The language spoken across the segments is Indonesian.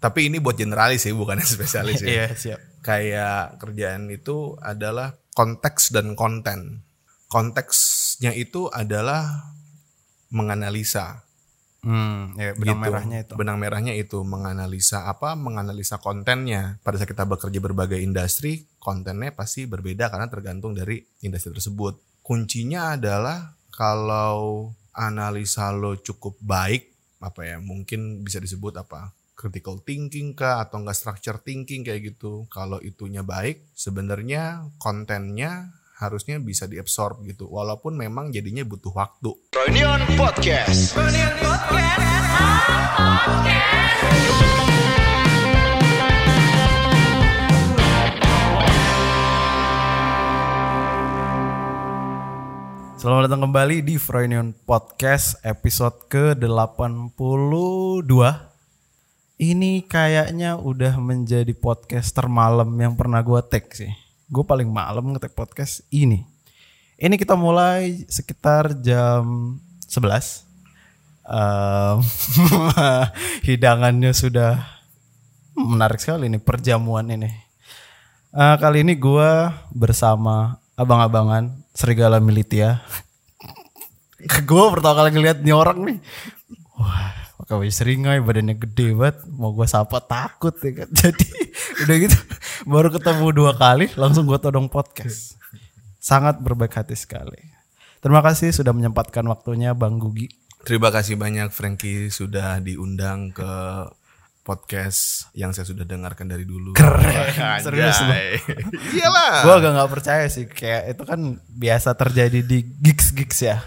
Tapi ini buat generalis sih, bukan spesialis ya. Iya siap. Kayak kerjaan itu adalah konteks dan konten. Konteksnya itu adalah menganalisa. Hmm, ya, benang gitu. merahnya itu. Benang merahnya itu menganalisa apa? Menganalisa kontennya. Pada saat kita bekerja berbagai industri, kontennya pasti berbeda karena tergantung dari industri tersebut. Kuncinya adalah kalau analisa lo cukup baik, apa ya? Mungkin bisa disebut apa? Critical thinking kah atau enggak structure thinking kayak gitu. Kalau itunya baik, sebenarnya kontennya harusnya bisa diabsorb gitu. Walaupun memang jadinya butuh waktu. Reunion Podcast. Selamat datang kembali di Froynion Podcast episode ke-82. Ini kayaknya udah menjadi podcast termalam yang pernah gue tag sih. Gue paling malam ngetek podcast ini. Ini kita mulai sekitar jam 11. Em, hidangannya sudah menarik sekali nih perjamuan ini. Eh, kali ini gue bersama abang-abangan Serigala Militia. gue pertama kali ngeliat nih nih. Wah, pakai seringai, badannya gede banget. Mau gue sapa takut ya kan. Jadi udah gitu baru ketemu dua kali langsung gue todong podcast. Sangat berbaik hati sekali. Terima kasih sudah menyempatkan waktunya Bang Gugi. Terima kasih banyak Frankie sudah diundang ke podcast yang saya sudah dengarkan dari dulu. Keren, serius lu. Iyalah. Gue agak nggak percaya sih kayak itu kan biasa terjadi di gigs-gigs ya.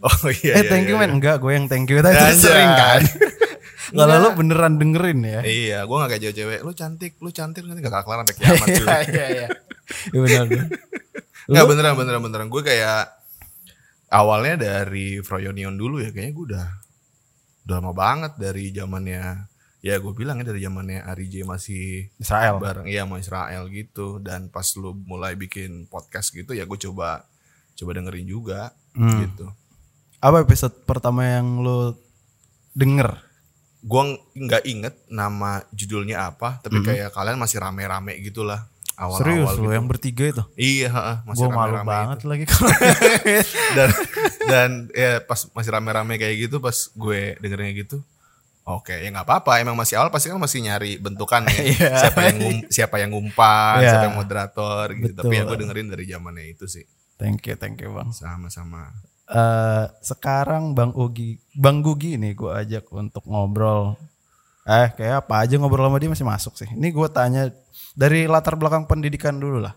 Oh iya. eh iya, thank you iya. man enggak gue yang thank you tadi sering kan. Kalau lu beneran dengerin ya. Iya, gue gak kayak cewek-cewek. Lu cantik, lu cantik nanti gak kelar sampai kiamat cuy. Iya iya iya. Iya benar. benar. Nggak beneran beneran beneran. Gue kayak awalnya dari Froyonion dulu ya. Kayaknya gue udah udah lama banget dari zamannya. Ya gue bilang ya dari zamannya Ari J masih Israel. bareng iya sama Israel gitu. Dan pas lu mulai bikin podcast gitu ya gue coba coba dengerin juga Hmm. gitu. Apa episode pertama yang lu denger? Gue nggak inget nama judulnya apa, tapi kayak kalian masih rame-rame gitulah Hmm. Serius awal-awal lu gitu. yang bertiga itu? Iya, heeh, masih Gue malu rame-rame banget itu. lagi kalau dan dan ya pas masih rame-rame kayak gitu pas gue dengerinnya gitu oke ya nggak apa-apa emang masih awal pasti kan masih nyari bentukannya Iya. siapa yang ngum- siapa yang ngumpan Iya. siapa yang moderator gitu tapi ya Betul. gue dengerin dari zamannya itu sih Thank you, thank you bang. sama-sama Eh sekarang Bang Ugi, Bang Gugi nih gue ajak untuk ngobrol. Eh kayak apa aja ngobrol sama dia masih masuk sih. Ini gue tanya dari latar belakang pendidikan dulu lah.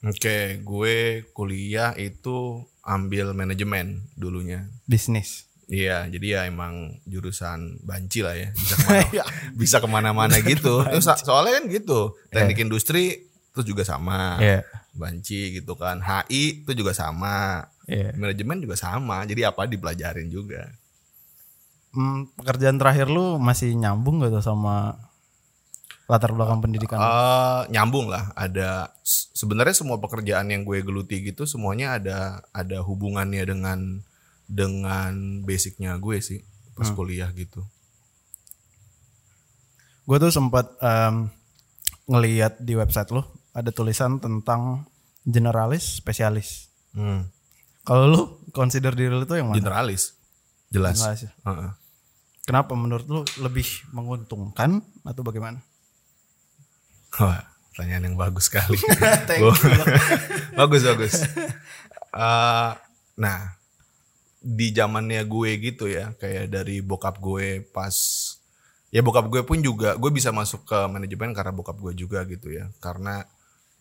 oke gue kuliah itu ambil manajemen dulunya Bisnis. Iya, jadi ya emang jurusan banci lah ya, bisa ke mana, bisa ke mana-mana gitu. Terus so- soalnya kan gitu, teknik industri itu juga sama, Iya. banci gitu kan. HI itu juga sama, Iya. manajemen juga sama. Jadi apa dipelajarin juga. Hmm, pekerjaan terakhir lu masih nyambung gak tuh sama latar belakang pendidikan? lu? Eh, nyambung lah, ada sebenarnya semua pekerjaan yang gue geluti gitu semuanya ada ada hubungannya dengan dengan basicnya gue sih pas kuliah gitu. Gue tuh sempat em, ngeliat di website lu ada tulisan tentang generalis, spesialis. Hmm. Kalau lu consider diri lu tuh yang mana? Generalis, jelas. Generalis ya? Heeh. Kenapa menurut lu lebih menguntungkan atau bagaimana? Wah, pertanyaan yang bagus sekali. Thank Gua- you. bagus bagus. Eh, nah, di zamannya gue gitu ya, kayak dari bokap gue pas ya bokap gue pun juga gue bisa masuk ke manajemen karena bokap gue juga gitu ya, karena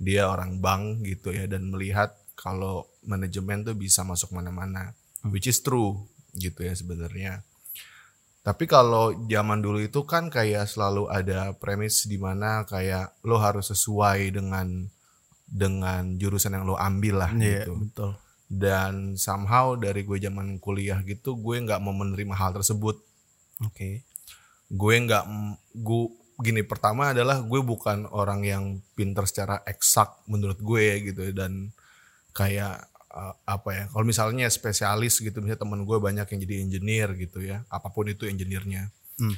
dia orang bank gitu ya dan melihat kalau manajemen tuh bisa masuk mana-mana, which is true gitu ya sebenarnya. Tapi kalau zaman dulu itu kan kayak selalu ada premis di mana kayak lo harus sesuai dengan dengan jurusan yang lo ambil lah Iya, gitu. betul. Dan somehow dari gue zaman kuliah gitu gue nggak mau menerima hal tersebut. Oke. Gue nggak gue gini pertama adalah gue bukan orang yang pinter secara eksak menurut gue gitu dan kayak uh, apa ya kalau misalnya spesialis gitu misalnya temen gue banyak yang jadi engineer gitu ya apa pun itu engineernya. Hmm.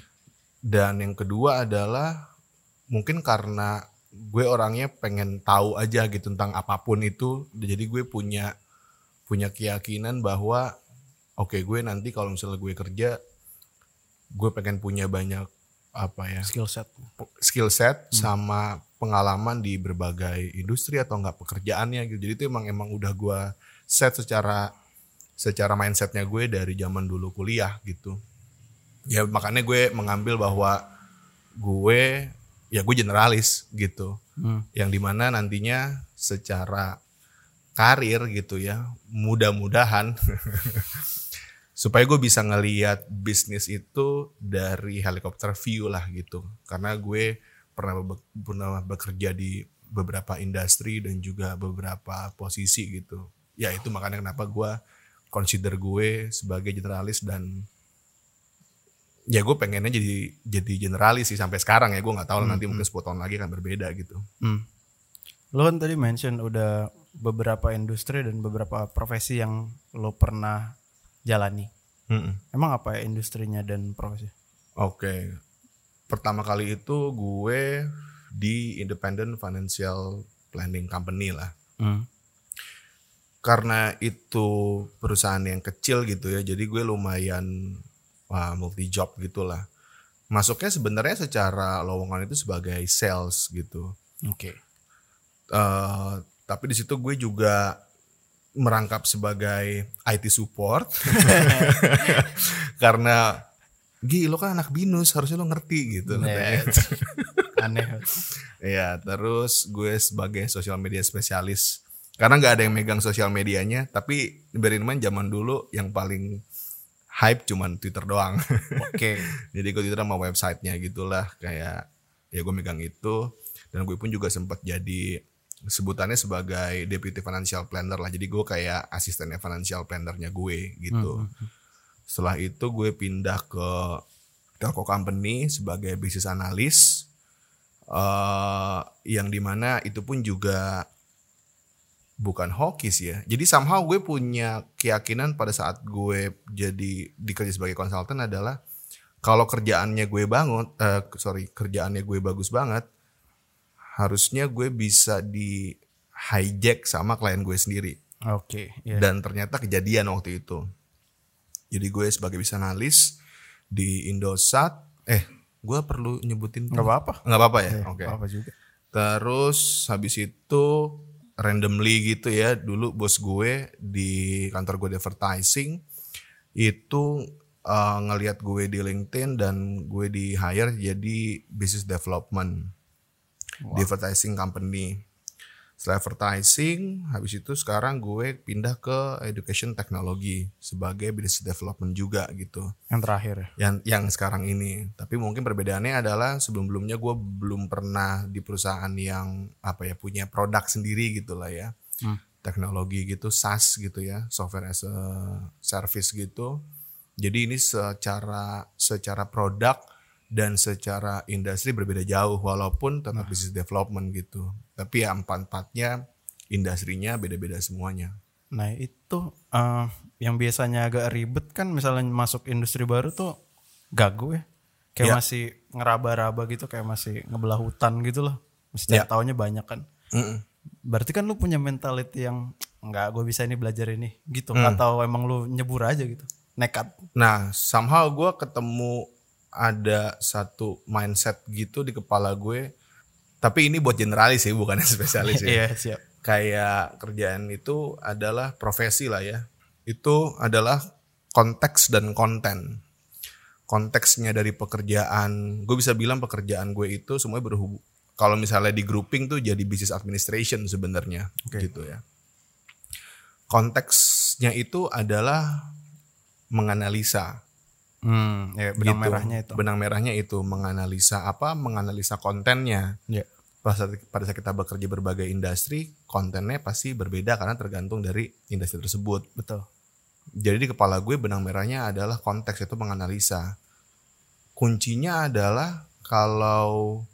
dan yang kedua adalah mungkin karena gue orangnya pengen tahu aja gitu tentang apa pun itu jadi gue punya punya keyakinan bahwa oke gue nanti kalau misalnya gue kerja gue pengen punya banyak apa ya skill set. skill set sama pengalaman di berbagai industri atau enggak pekerjaannya gitu. Jadi itu emang emang udah gua set secara secara mindsetnya gue dari zaman dulu kuliah gitu. Ya makanya gue mengambil bahwa gue ya gue generalis gitu. Hmm. Yang di mana nantinya secara karir gitu ya mudah-mudahan supaya gue bisa ngeliat bisnis itu dari helikopter view lah gitu karena gue pernah be- pernah bekerja di beberapa industri dan juga beberapa posisi gitu ya itu makanya kenapa gue consider gue sebagai generalis dan ya gue pengennya jadi jadi generalis sih sampai sekarang ya gue nggak tahu lah nanti mungkin 10 tahun lagi akan berbeda gitu Hmm. Lo kan tadi mention udah beberapa industri dan beberapa profesi yang lo pernah jalani. Mm-mm. Emang apa ya industrinya dan profesi? Oke. Pertama kali itu gue di Independent Financial Planning Company lah. Hmm. Karena itu perusahaan yang kecil gitu ya, jadi gue lumayan wah, multi job gitulah. Masuknya sebenarnya secara lowongan itu sebagai sales gitu. Oke. Eh, tapi di situ gue juga merangkap sebagai IT support karena Gi lo kan anak binus harusnya lo ngerti gitu katanya. Aneh. Iya, terus gue sebagai sosial media spesialis. Karena nggak ada yang megang sosial medianya, tapi berin main zaman dulu yang paling hype cuman Twitter doang. Oke. Jadi gue Twitter sama websitenya gitulah kayak ya gue megang itu dan gue pun juga sempat jadi sebutannya sebagai deputy financial planner lah. Jadi gue kayak asistennya financial plannernya gue gitu. Setelah itu gue pindah ke telco company sebagai bisnis analis eh yang di mana itu pun juga bukan hoki sih ya. Jadi somehow gue punya keyakinan pada saat gue jadi dikerja sebagai konsultan adalah kalau kerjaannya gue bangun, eh, sorry kerjaannya gue bagus banget, harusnya gue bisa di hijack sama klien gue sendiri. Oke. iya. Dan ternyata kejadian waktu itu. Jadi gue sebagai bisa analis di Indosat, eh gue perlu nyebutin Nggak apa-apa. nggak apa-apa ya, Eh, oke. Apa juga? Terus habis itu randomly gitu ya, dulu bos gue di kantor gue di advertising itu eh, ngelihat gue di LinkedIn dan gue di hire jadi business development di advertising company. Setelah advertising, habis itu sekarang gue pindah ke education technology sebagai business development juga gitu Yang terakhir ya. yang yang sekarang ini. Tapi mungkin perbedaannya adalah sebelum-sebelumnya gue belum pernah di perusahaan yang apa ya punya produk sendiri gitu lah ya. Hmm. Teknologi gitu, SaaS gitu ya, software as a service gitu. Jadi ini secara secara produk dan secara industri berbeda jauh walaupun tetap business development gitu. Tapi ya empat-empatnya industrinya beda-beda semuanya. Nah itu eh, yang biasanya agak ribet kan misalnya masuk industri baru tuh gagu ya. Kayak Ya. masih ngeraba-raba gitu kayak masih ngebelah hutan gitu loh. Setiap Ya. tahunnya banyak kan. Mm-mm. Berarti kan lu punya mentality yang nggak gue bisa ini belajar ini gitu. Hmm. Atau emang lu nyebur aja gitu. Nekat. Nah, somehow gue ketemu ada satu mindset gitu di kepala gue. Tapi ini buat generalis sih, bukan spesialis ya. Iya siap. Kayak kerjaan itu adalah profesi lah ya. Itu adalah konteks dan konten. Konteksnya dari pekerjaan, gue bisa bilang pekerjaan gue itu semuanya berhubung. Kalau misalnya di grouping tuh jadi business administration sebenarnya, gitu ya. Konteksnya itu adalah menganalisa Hmm, ya benang gitu. merahnya itu. Benang merahnya itu menganalisa apa? Menganalisa kontennya. Iya. Pada saat, pada saat kita bekerja berbagai industri, kontennya pasti berbeda karena tergantung dari industri tersebut. Betul. Jadi di kepala gue benang merahnya adalah konteks itu menganalisa. Kuncinya adalah kalau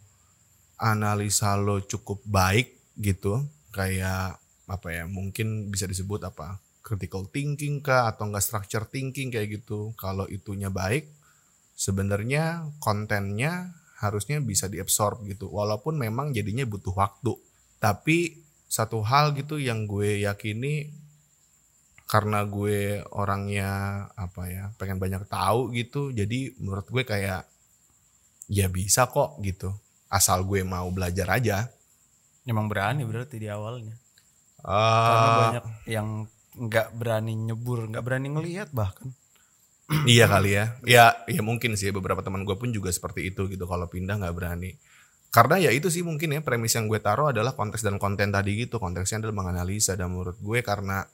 analisa lo cukup baik gitu, kayak apa ya? Mungkin bisa disebut apa? Critical thinking kah atau enggak structure thinking kayak gitu. Kalau itunya baik, sebenarnya kontennya harusnya bisa diabsorb gitu. Walaupun memang jadinya butuh waktu. Tapi satu hal gitu yang gue yakini karena gue orangnya apa ya pengen banyak tahu gitu jadi menurut gue kayak ya bisa kok gitu. Asal gue mau belajar aja. Emang berani berarti di awalnya. Karena Eh, banyak yang nggak berani nyebur, nggak berani ngelihat bahkan. iya kali ya. Ya ya mungkin sih beberapa teman gue pun juga seperti itu gitu. Kalau pindah nggak berani. Karena ya itu sih mungkin ya premis yang gue taruh adalah konteks dan konten tadi gitu. Konteksnya adalah menganalisa dan menurut gue karena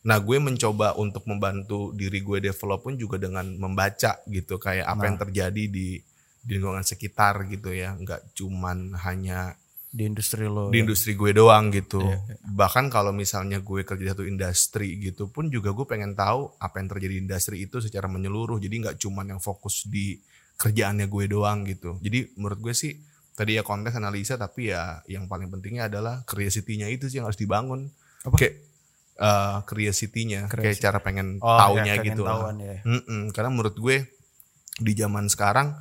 nah gue mencoba untuk membantu diri gue develop pun juga dengan membaca gitu. Kayak apa yang terjadi di di lingkungan sekitar gitu ya. Nggak cuman hanya Di industri lo. di industri gue doang gitu. Iya, Bahkan kalau misalnya gue kerja di satu industri gitu pun juga gue pengen tahu apa yang terjadi di industri itu secara menyeluruh. Jadi nggak cuman yang fokus di kerjaannya gue doang gitu. Jadi menurut gue sih tadi ya konteks analisa tapi ya yang paling pentingnya adalah curiosity-nya itu sih yang harus dibangun. Apa? Kayak eh, curiosity-nya, kayak cara pengen Oh, taunya pengen gitu lah. ya. Mm-mm, karena menurut gue di zaman sekarang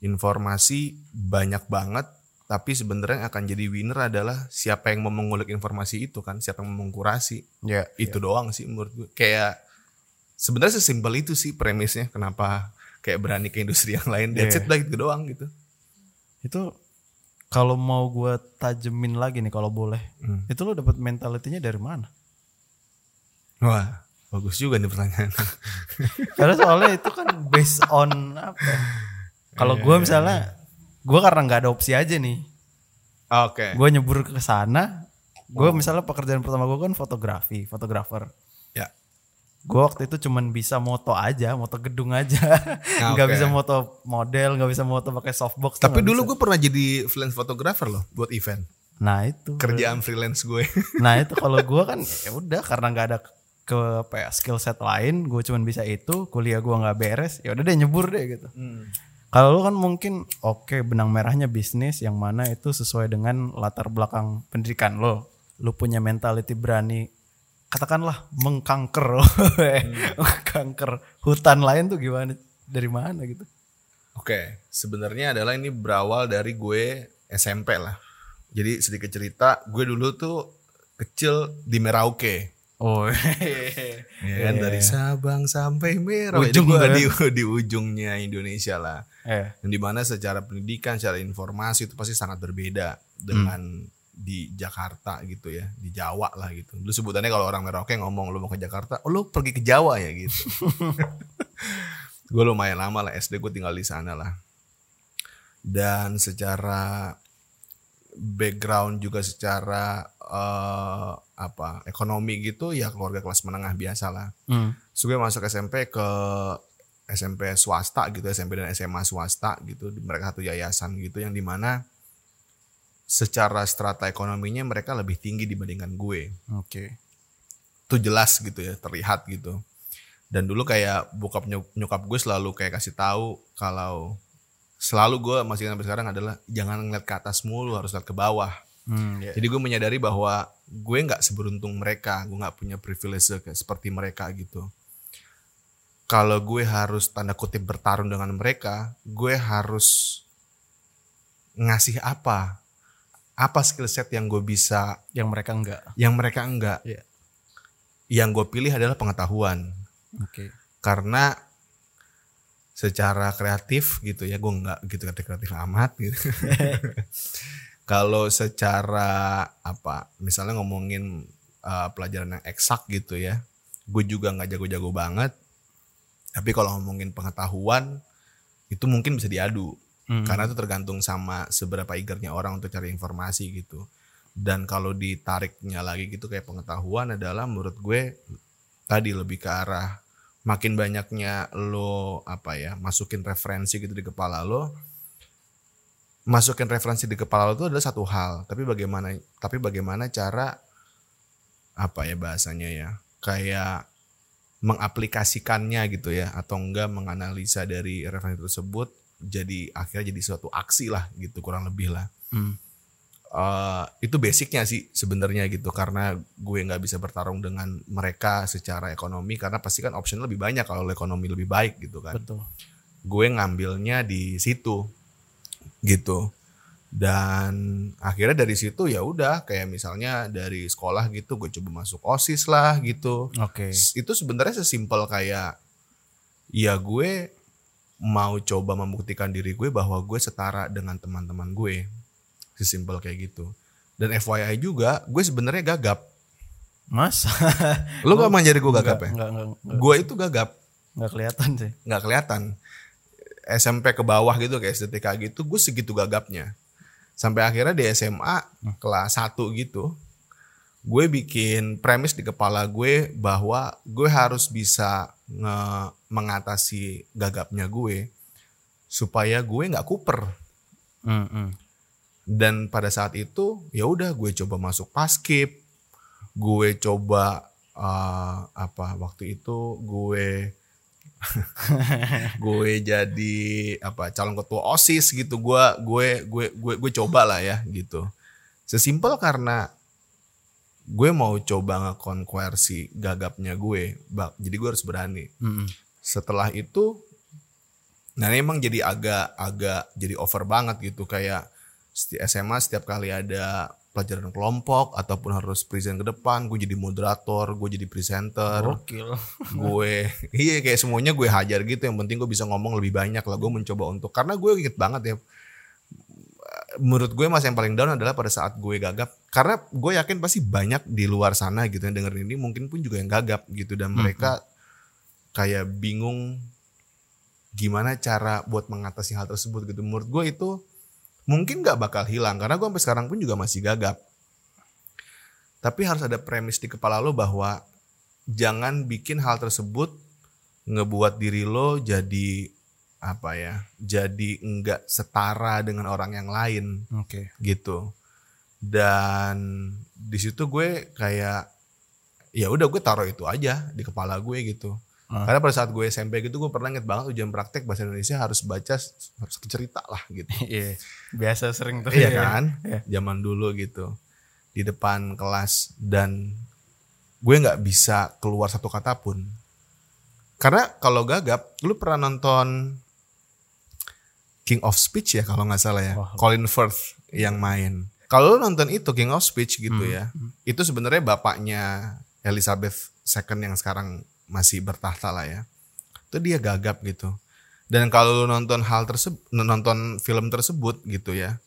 informasi banyak banget tapi sebenarnya akan jadi winner adalah siapa yang mau mengulik informasi itu kan siapa yang mau mengkurasi Ya, itu doang sih menurut gue kayak sebenarnya sesimpel itu sih premisnya kenapa kayak berani ke industri yang lain that's Iya. it lah gitu doang gitu Itu kalau mau gue tajemin lagi nih kalau boleh. Hmm. Itu lo dapat mentalitinya dari mana? wah bagus juga nih pertanyaan Karena soalnya itu kan based on apa? ya? Kalau gue misalnya, gue karena nggak ada opsi aja nih. oke Gue nyebur ke sana. Gue misalnya pekerjaan pertama gue kan fotografi, fotografer. ya Gue waktu itu cuman bisa moto aja, moto gedung aja. Ah, Nggak oke. bisa moto model, nggak bisa moto pakai softbox. tapi dulu bisa. gue pernah jadi freelance photographer loh buat event Nah itu. kerjaan freelance gue Nah itu kalau gue kan ya udah karena nggak ada ke apa ya, skill set lain, gue cuman bisa itu. Kuliah gue nggak beres, ya udah deh nyebur deh gitu. Kalau lu kan mungkin oke benang merahnya bisnis yang mana itu sesuai dengan latar belakang pendidikan lo. Lu punya mentality berani katakanlah mengkanker mengkanker hutan lain tuh gimana dari mana gitu. Oke, sebenarnya adalah ini berawal dari gue SMP lah. Jadi sedikit cerita, gue dulu tuh kecil di Merauke. Oh. Ya kan dari Sabang sampai Merauke. Ujung Ujung lah di, di ujungnya Indonesia lah. eh. Dan di mana secara pendidikan, secara informasi itu pasti sangat berbeda dengan di Jakarta gitu ya, di Jawa lah gitu. Lu sebutannya kalau orang Merauke ngomong lu mau ke Jakarta, oh lu pergi ke Jawa ya gitu. gue lumayan lama lah SD gue tinggal di sana lah. Dan secara background juga secara eh, apa ekonomi gitu ya keluarga kelas menengah biasa lah. Hmm. So gue masuk SMP ke SMP swasta gitu, SMP dan SMA swasta gitu. Mereka satu yayasan gitu yang di mana secara strata ekonominya mereka lebih tinggi dibandingkan gue. Oke. Itu jelas gitu ya, terlihat gitu. Dan dulu kayak bokap nyok- nyokap gue selalu kayak kasih tahu kalau selalu gue masih sampai sekarang adalah jangan ngeliat ke atas mulu, harus lihat ke bawah. Hmm, ya. Jadi gue menyadari bahwa gue nggak seberuntung mereka, gue nggak punya privilege kayak seperti mereka gitu. Kalau gue harus tanda kutip bertarung dengan mereka, gue harus ngasih apa? Apa skill set yang gue bisa, yang mereka enggak. yang mereka enggak? Iya. Yang gue pilih adalah pengetahuan, Oke. karena secara kreatif gitu ya, gue nggak gitu kreatif kreatif amat gitu. Kalau secara apa, misalnya ngomongin uh, pelajaran yang eksak gitu ya, gue juga nggak jago-jago banget. Tapi kalau ngomongin pengetahuan, itu mungkin bisa diadu. Hmm. Karena itu tergantung sama seberapa eagernya orang untuk cari informasi gitu. Dan kalau ditariknya lagi gitu kayak pengetahuan adalah menurut gue tadi lebih ke arah makin banyaknya lo apa ya masukin referensi gitu di kepala lo masukin referensi di kepala lo itu adalah satu hal tapi bagaimana tapi bagaimana cara apa ya bahasanya ya kayak mengaplikasikannya gitu ya atau enggak menganalisa dari referensi tersebut jadi akhirnya jadi suatu aksi lah gitu kurang lebih lah Hmm. Eh, itu basicnya sih sebenarnya gitu karena gue nggak bisa bertarung dengan mereka secara ekonomi karena pasti kan option lebih banyak kalau ekonomi lebih baik gitu kan Betul. gue ngambilnya di situ gitu. Dan akhirnya dari situ ya udah kayak misalnya dari sekolah gitu gue coba masuk osis lah gitu. Oke. S- itu sebenarnya sesimpel kayak ya gue mau coba membuktikan diri gue bahwa gue setara dengan teman-teman gue. Sesimpel kayak gitu. Dan FYI juga gue sebenarnya gagap. Mas. lu gak manjari gue gagap ya? Enggak, enggak, enggak, gue itu gagap. Enggak kelihatan sih. nggak kelihatan SMP ke bawah gitu kayak SDTK gitu gue segitu gagapnya sampai akhirnya di SMA kelas 1 gitu gue bikin premis di kepala gue bahwa gue harus bisa nge- mengatasi gagapnya gue supaya gue nggak kuper Hmm, hmm. dan pada saat itu ya udah gue coba masuk paskib gue coba eh, apa waktu itu gue gue jadi apa calon ketua osis gitu. Gue gue gue gue gue coba lah ya gitu. Sesimpel karena gue mau coba ngekonversi gagapnya gue bak jadi gue harus berani. Hmm, hmm. setelah itu nah emang jadi agak agak jadi over banget gitu. Kayak SMA setiap kali ada pelajaran kelompok ataupun harus present ke depan gue jadi moderator gue jadi presenter. Gokil. gue iya kayak semuanya gue hajar gitu. Yang penting gue bisa ngomong lebih banyak lah. Gue mencoba untuk karena gue inget banget ya menurut gue mas yang paling down adalah pada saat gue gagap. Karena gue yakin pasti banyak di luar sana gitu yang dengerin ini mungkin pun juga yang gagap gitu. Dan mereka kayak bingung gimana cara buat mengatasi hal tersebut gitu. Menurut gue itu mungkin nggak bakal hilang karena gue sampai sekarang pun juga masih gagap. Tapi harus ada premis di kepala lo bahwa jangan bikin hal tersebut ngebuat diri lo jadi apa ya jadi enggak setara dengan orang yang lain. Oke. gitu. Dan di situ gue kayak ya udah gue taruh itu aja di kepala gue gitu Ah. karena pada saat gue SMP gitu gue pernah inget banget ujian praktek bahasa Indonesia harus baca harus cerita lah gitu Iya. Biasa sering tuh. iya kan Iya. zaman dulu gitu di depan kelas dan gue nggak bisa keluar satu kata pun karena kalau gagap lu pernah nonton King of Speech ya kalau nggak salah ya. Colin Firth yang main kalau lu nonton itu King of Speech gitu Hmm. ya itu sebenarnya bapaknya Elizabeth II yang sekarang masih bertahta lah ya. Itu dia gagap gitu. Dan kalau lu nonton hal tersebut nonton film tersebut gitu ya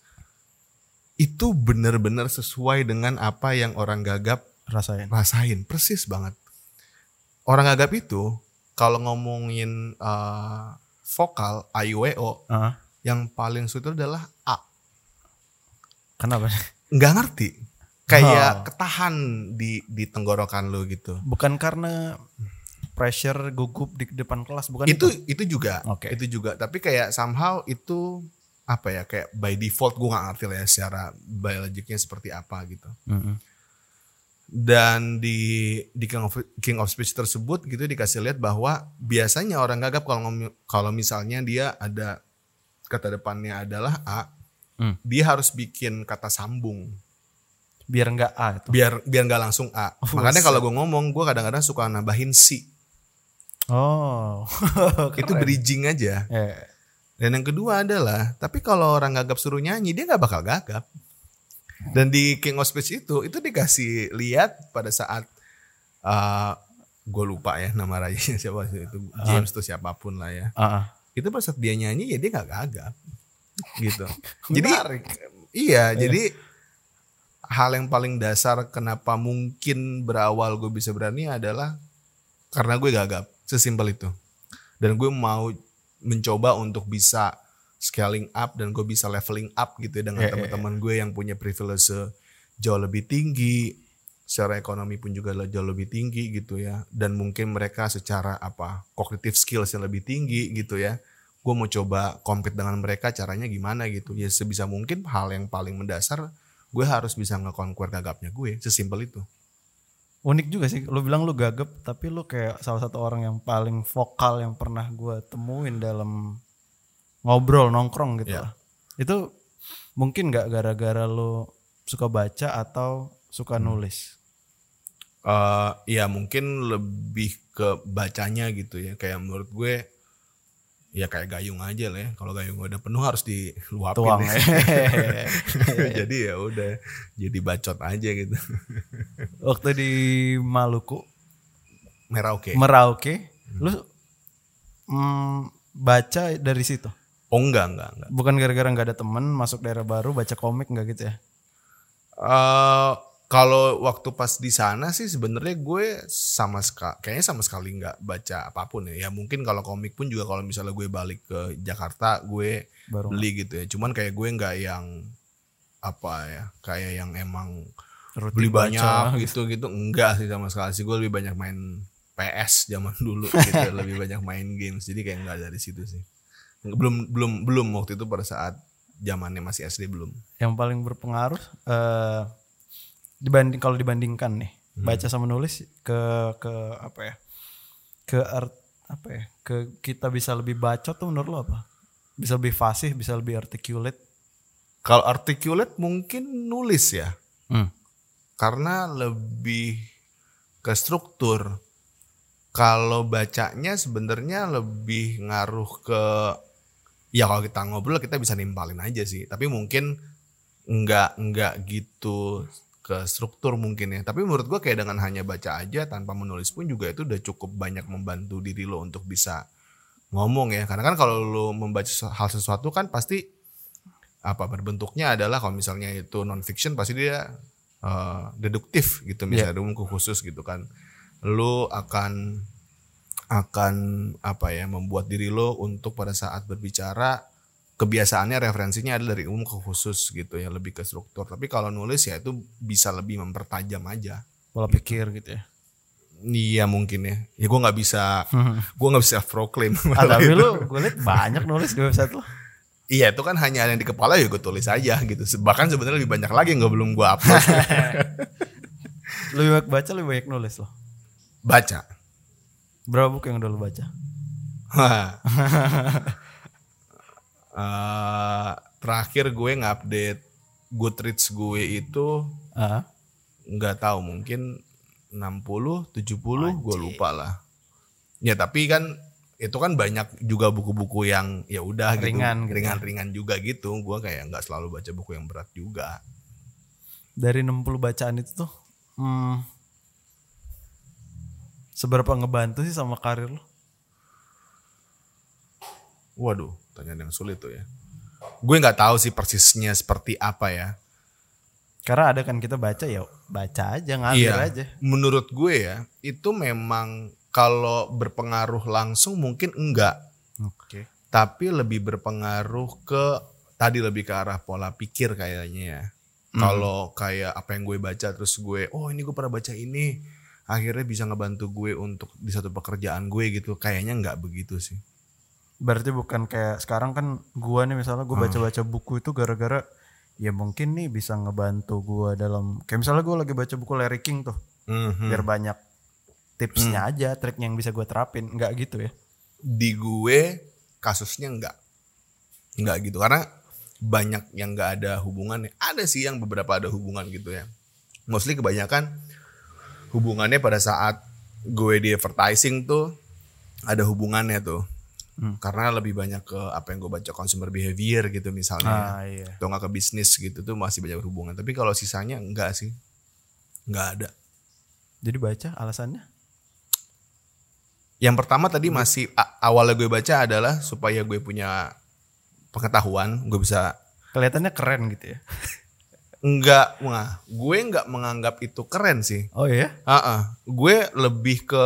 itu benar-benar sesuai dengan apa yang orang gagap Rasain. rasain. Persis banget. Orang gagap itu kalau ngomongin eh, vokal AIWO Ah, yang paling sulit itu adalah A. Kenapa? nggak ngerti. Kayak Oh. ketahan di di tenggorokan lo gitu. Bukan karena pressure gugup di depan kelas, bukan itu itu. itu juga Oke. itu juga tapi kayak somehow itu apa ya kayak by default gue gak ngerti lah ya secara biologiknya seperti apa gitu Mm-mm. dan di di King of, King of Speech tersebut gitu dikasih lihat bahwa biasanya orang gagap kalau kalau misalnya dia ada kata depannya adalah A Hmm. dia harus bikin kata sambung Biar enggak A itu. biar biar nggak langsung A makanya Buset. kalau gue ngomong gue kadang-kadang suka nambahin C Oh. itu bridging aja Eh, Dan yang kedua adalah, tapi kalau orang gagap suruh nyanyi, dia nggak bakal gagap. Dan di King of Speech itu, itu dikasih lihat pada saat uh, gue lupa ya nama rajanya siapa sih itu James tuh siapa pun lah ya. ah, ah. Itu pada saat dia nyanyi ya dia nggak gagap, gitu. jadi Menarik. iya, jadi hal yang paling dasar kenapa mungkin berawal gue bisa berani adalah karena gue gagap, sesimpel itu. Dan gue mau mencoba untuk bisa scaling up dan gue bisa leveling up gitu ya dengan iya, teman-teman gue yang punya privilege jauh lebih tinggi, secara ekonomi pun juga jauh lebih tinggi gitu ya. Dan mungkin mereka secara apa cognitive skills yang lebih tinggi gitu ya. Gue mau coba compete dengan mereka caranya gimana gitu. Ya sebisa mungkin hal yang paling mendasar gue harus bisa nge-conquer gagapnya gue. Sesimpel itu. Unik juga sih. Lu bilang lu gagap, tapi lu kayak salah satu orang yang paling vokal yang pernah gue temuin dalam ngobrol nongkrong gitu. Iya. lah. Itu mungkin nggak gara-gara lu suka baca atau suka nulis. eh ya mungkin lebih ke bacanya gitu ya kayak menurut gue ya kayak gayung aja lah ya. Kalau gayung udah penuh harus diluapin. Tuang. ya. jadi ya udah jadi bacot aja gitu. Waktu di Maluku, Merauke. Merauke, lu mm, baca dari situ. oh enggak enggak enggak. Bukan gara-gara nggak ada temen masuk daerah baru baca komik nggak gitu ya? Eh kalau waktu pas di sana sih sebenarnya gue sama sekali kayaknya sama sekali nggak baca apa pun ya. Ya mungkin kalau komik pun juga kalau misalnya gue balik ke Jakarta gue Baru beli gitu ya. Cuman kayak gue nggak yang apa ya kayak yang emang rutin beli baca. banyak gitu. gitu enggak sih sama sekali sih. Gue lebih banyak main PS zaman dulu gitu lebih banyak main games. Jadi kayak enggak dari situ sih. Belum belum belum waktu itu pada saat zamannya masih SD belum. Yang paling berpengaruh eh dibanding kalau dibandingkan nih baca sama nulis ke ke apa ya? Ke art apa ya? Ke kita bisa lebih baca tuh menurut lo apa? Bisa lebih fasih, bisa lebih articulate. kalau articulate mungkin nulis ya Hmm. karena lebih ke struktur kalau bacanya sebenarnya lebih ngaruh ke ya kalau kita ngobrol kita bisa nimpalin aja sih tapi mungkin nggak nggak gitu ke struktur mungkin ya. Tapi menurut gua kayak dengan hanya baca aja tanpa menulis pun juga itu udah cukup banyak membantu diri lo untuk bisa ngomong ya. Karena kan kalau lo membaca hal sesuatu kan pasti apa berbentuknya adalah kalau misalnya itu non fiction pasti dia eh, deduktif gitu misalnya ada buku khusus gitu kan. Lu akan akan apa ya membuat diri lo untuk pada saat berbicara kebiasaannya referensinya adalah dari umum ke khusus gitu ya lebih ke struktur. Tapi kalau nulis ya itu bisa lebih mempertajam aja. Pola pikir gitu ya. iya mungkin ya. Ya gue nggak bisa gue nggak bisa proclaim Ah, tapi lu gue liat banyak nulis di website lo. iya itu kan hanya ada yang di kepala ya gue tulis aja gitu. Bahkan sebenarnya lebih banyak lagi yang nggak belum gue upload. Lebih banyak baca, lebih banyak nulis lo. baca. Berapa buku yang udah lu baca? Eh, terakhir gue ngupdate Goodreads gue itu Ah, nggak tahu mungkin 60 70 gue lupa lah. Ya tapi kan itu kan banyak juga buku-buku yang ya udah gitu Ringan gitu. ringan-ringan juga gitu. Gue kayak nggak selalu baca buku yang berat juga. dari 60 bacaan itu tuh, hmm, seberapa ngebantu sih sama karir lo? Waduh, tanyaan yang sulit tuh ya. Gue nggak tahu sih persisnya seperti apa ya. Karena ada kan kita baca ya baca aja ngalir Iya. aja. Menurut gue ya, itu memang kalau berpengaruh langsung mungkin enggak, Oke. tapi lebih berpengaruh ke tadi lebih ke arah pola pikir kayaknya ya. Kalau kayak apa yang gue baca terus gue, oh ini gue pernah baca ini, akhirnya bisa ngebantu gue untuk di satu pekerjaan gue gitu. Kayaknya nggak begitu sih. Berarti bukan kayak sekarang kan gua nih misalnya Hmm. gua baca-baca buku itu gara-gara ya mungkin nih bisa ngebantu gua dalam kayak misalnya gua lagi baca buku Larry King tuh Mhm. biar banyak tipsnya Hmm. aja, triknya yang bisa gua terapin, nggak gitu ya? Di gue kasusnya nggak, nggak gitu karena banyak yang nggak ada hubungannya. Ada sih yang beberapa ada hubungan gitu ya. Mostly kebanyakan hubungannya pada saat gue di advertising tuh ada hubungannya tuh. Hmm. Karena lebih banyak ke apa yang gue baca consumer behavior gitu misalnya. Ah iya. Atau nggak ke bisnis gitu tuh masih banyak hubungan. Tapi kalau sisanya enggak sih. Enggak ada. Jadi baca alasannya? Yang pertama tadi masih a- awalnya gue baca adalah supaya gue punya pengetahuan, gue bisa Kelihatannya keren gitu ya. enggak, wah, gue enggak menganggap itu keren sih. Oh iya? Ah, gue lebih ke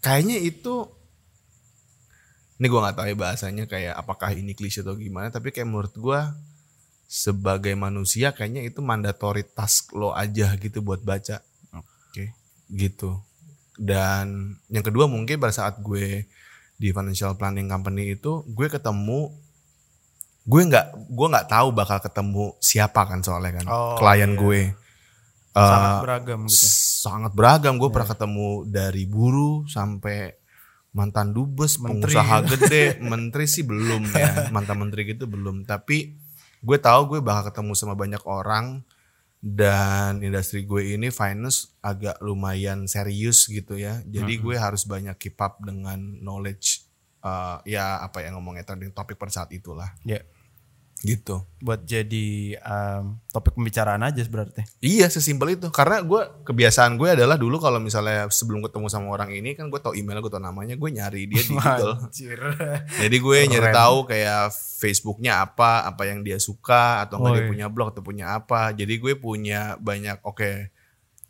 kayaknya itu ini gue nggak tahu ya bahasanya kayak apakah ini klise atau gimana, tapi kayak menurut gue sebagai manusia kayaknya itu mandatory task lo aja gitu buat baca. Oke. gitu. Dan yang kedua mungkin pada saat gue di financial planning company itu gue ketemu gue nggak gue nggak tahu bakal ketemu siapa kan soalnya kan Oh, klien iya. gue Sangat Eh, beragam gitu. sangat beragam gue pernah ketemu dari buruh sampai mantan dubes Menteri. pengusaha gede. Menteri sih belum ya. Mantan menteri gitu belum. Tapi gue tahu gue bakal ketemu sama banyak orang. Dan industri gue ini finance agak lumayan serius gitu ya. Jadi gue harus banyak keep up dengan knowledge eh, ya apa ya ngomongnya trending topik pada saat itulah. Ya. Gitu. Buat jadi um, topik pembicaraan aja berarti. Iya sesimpel itu. Karena gue kebiasaan gue adalah dulu kalau misalnya sebelum ketemu sama orang ini kan gue tau emailnya gue tau namanya gue nyari dia di Google. Jadi gue nyari Keren. tahu kayak Facebooknya apa apa yang dia suka atau nggak dia punya blog atau punya apa. Jadi gue punya banyak oke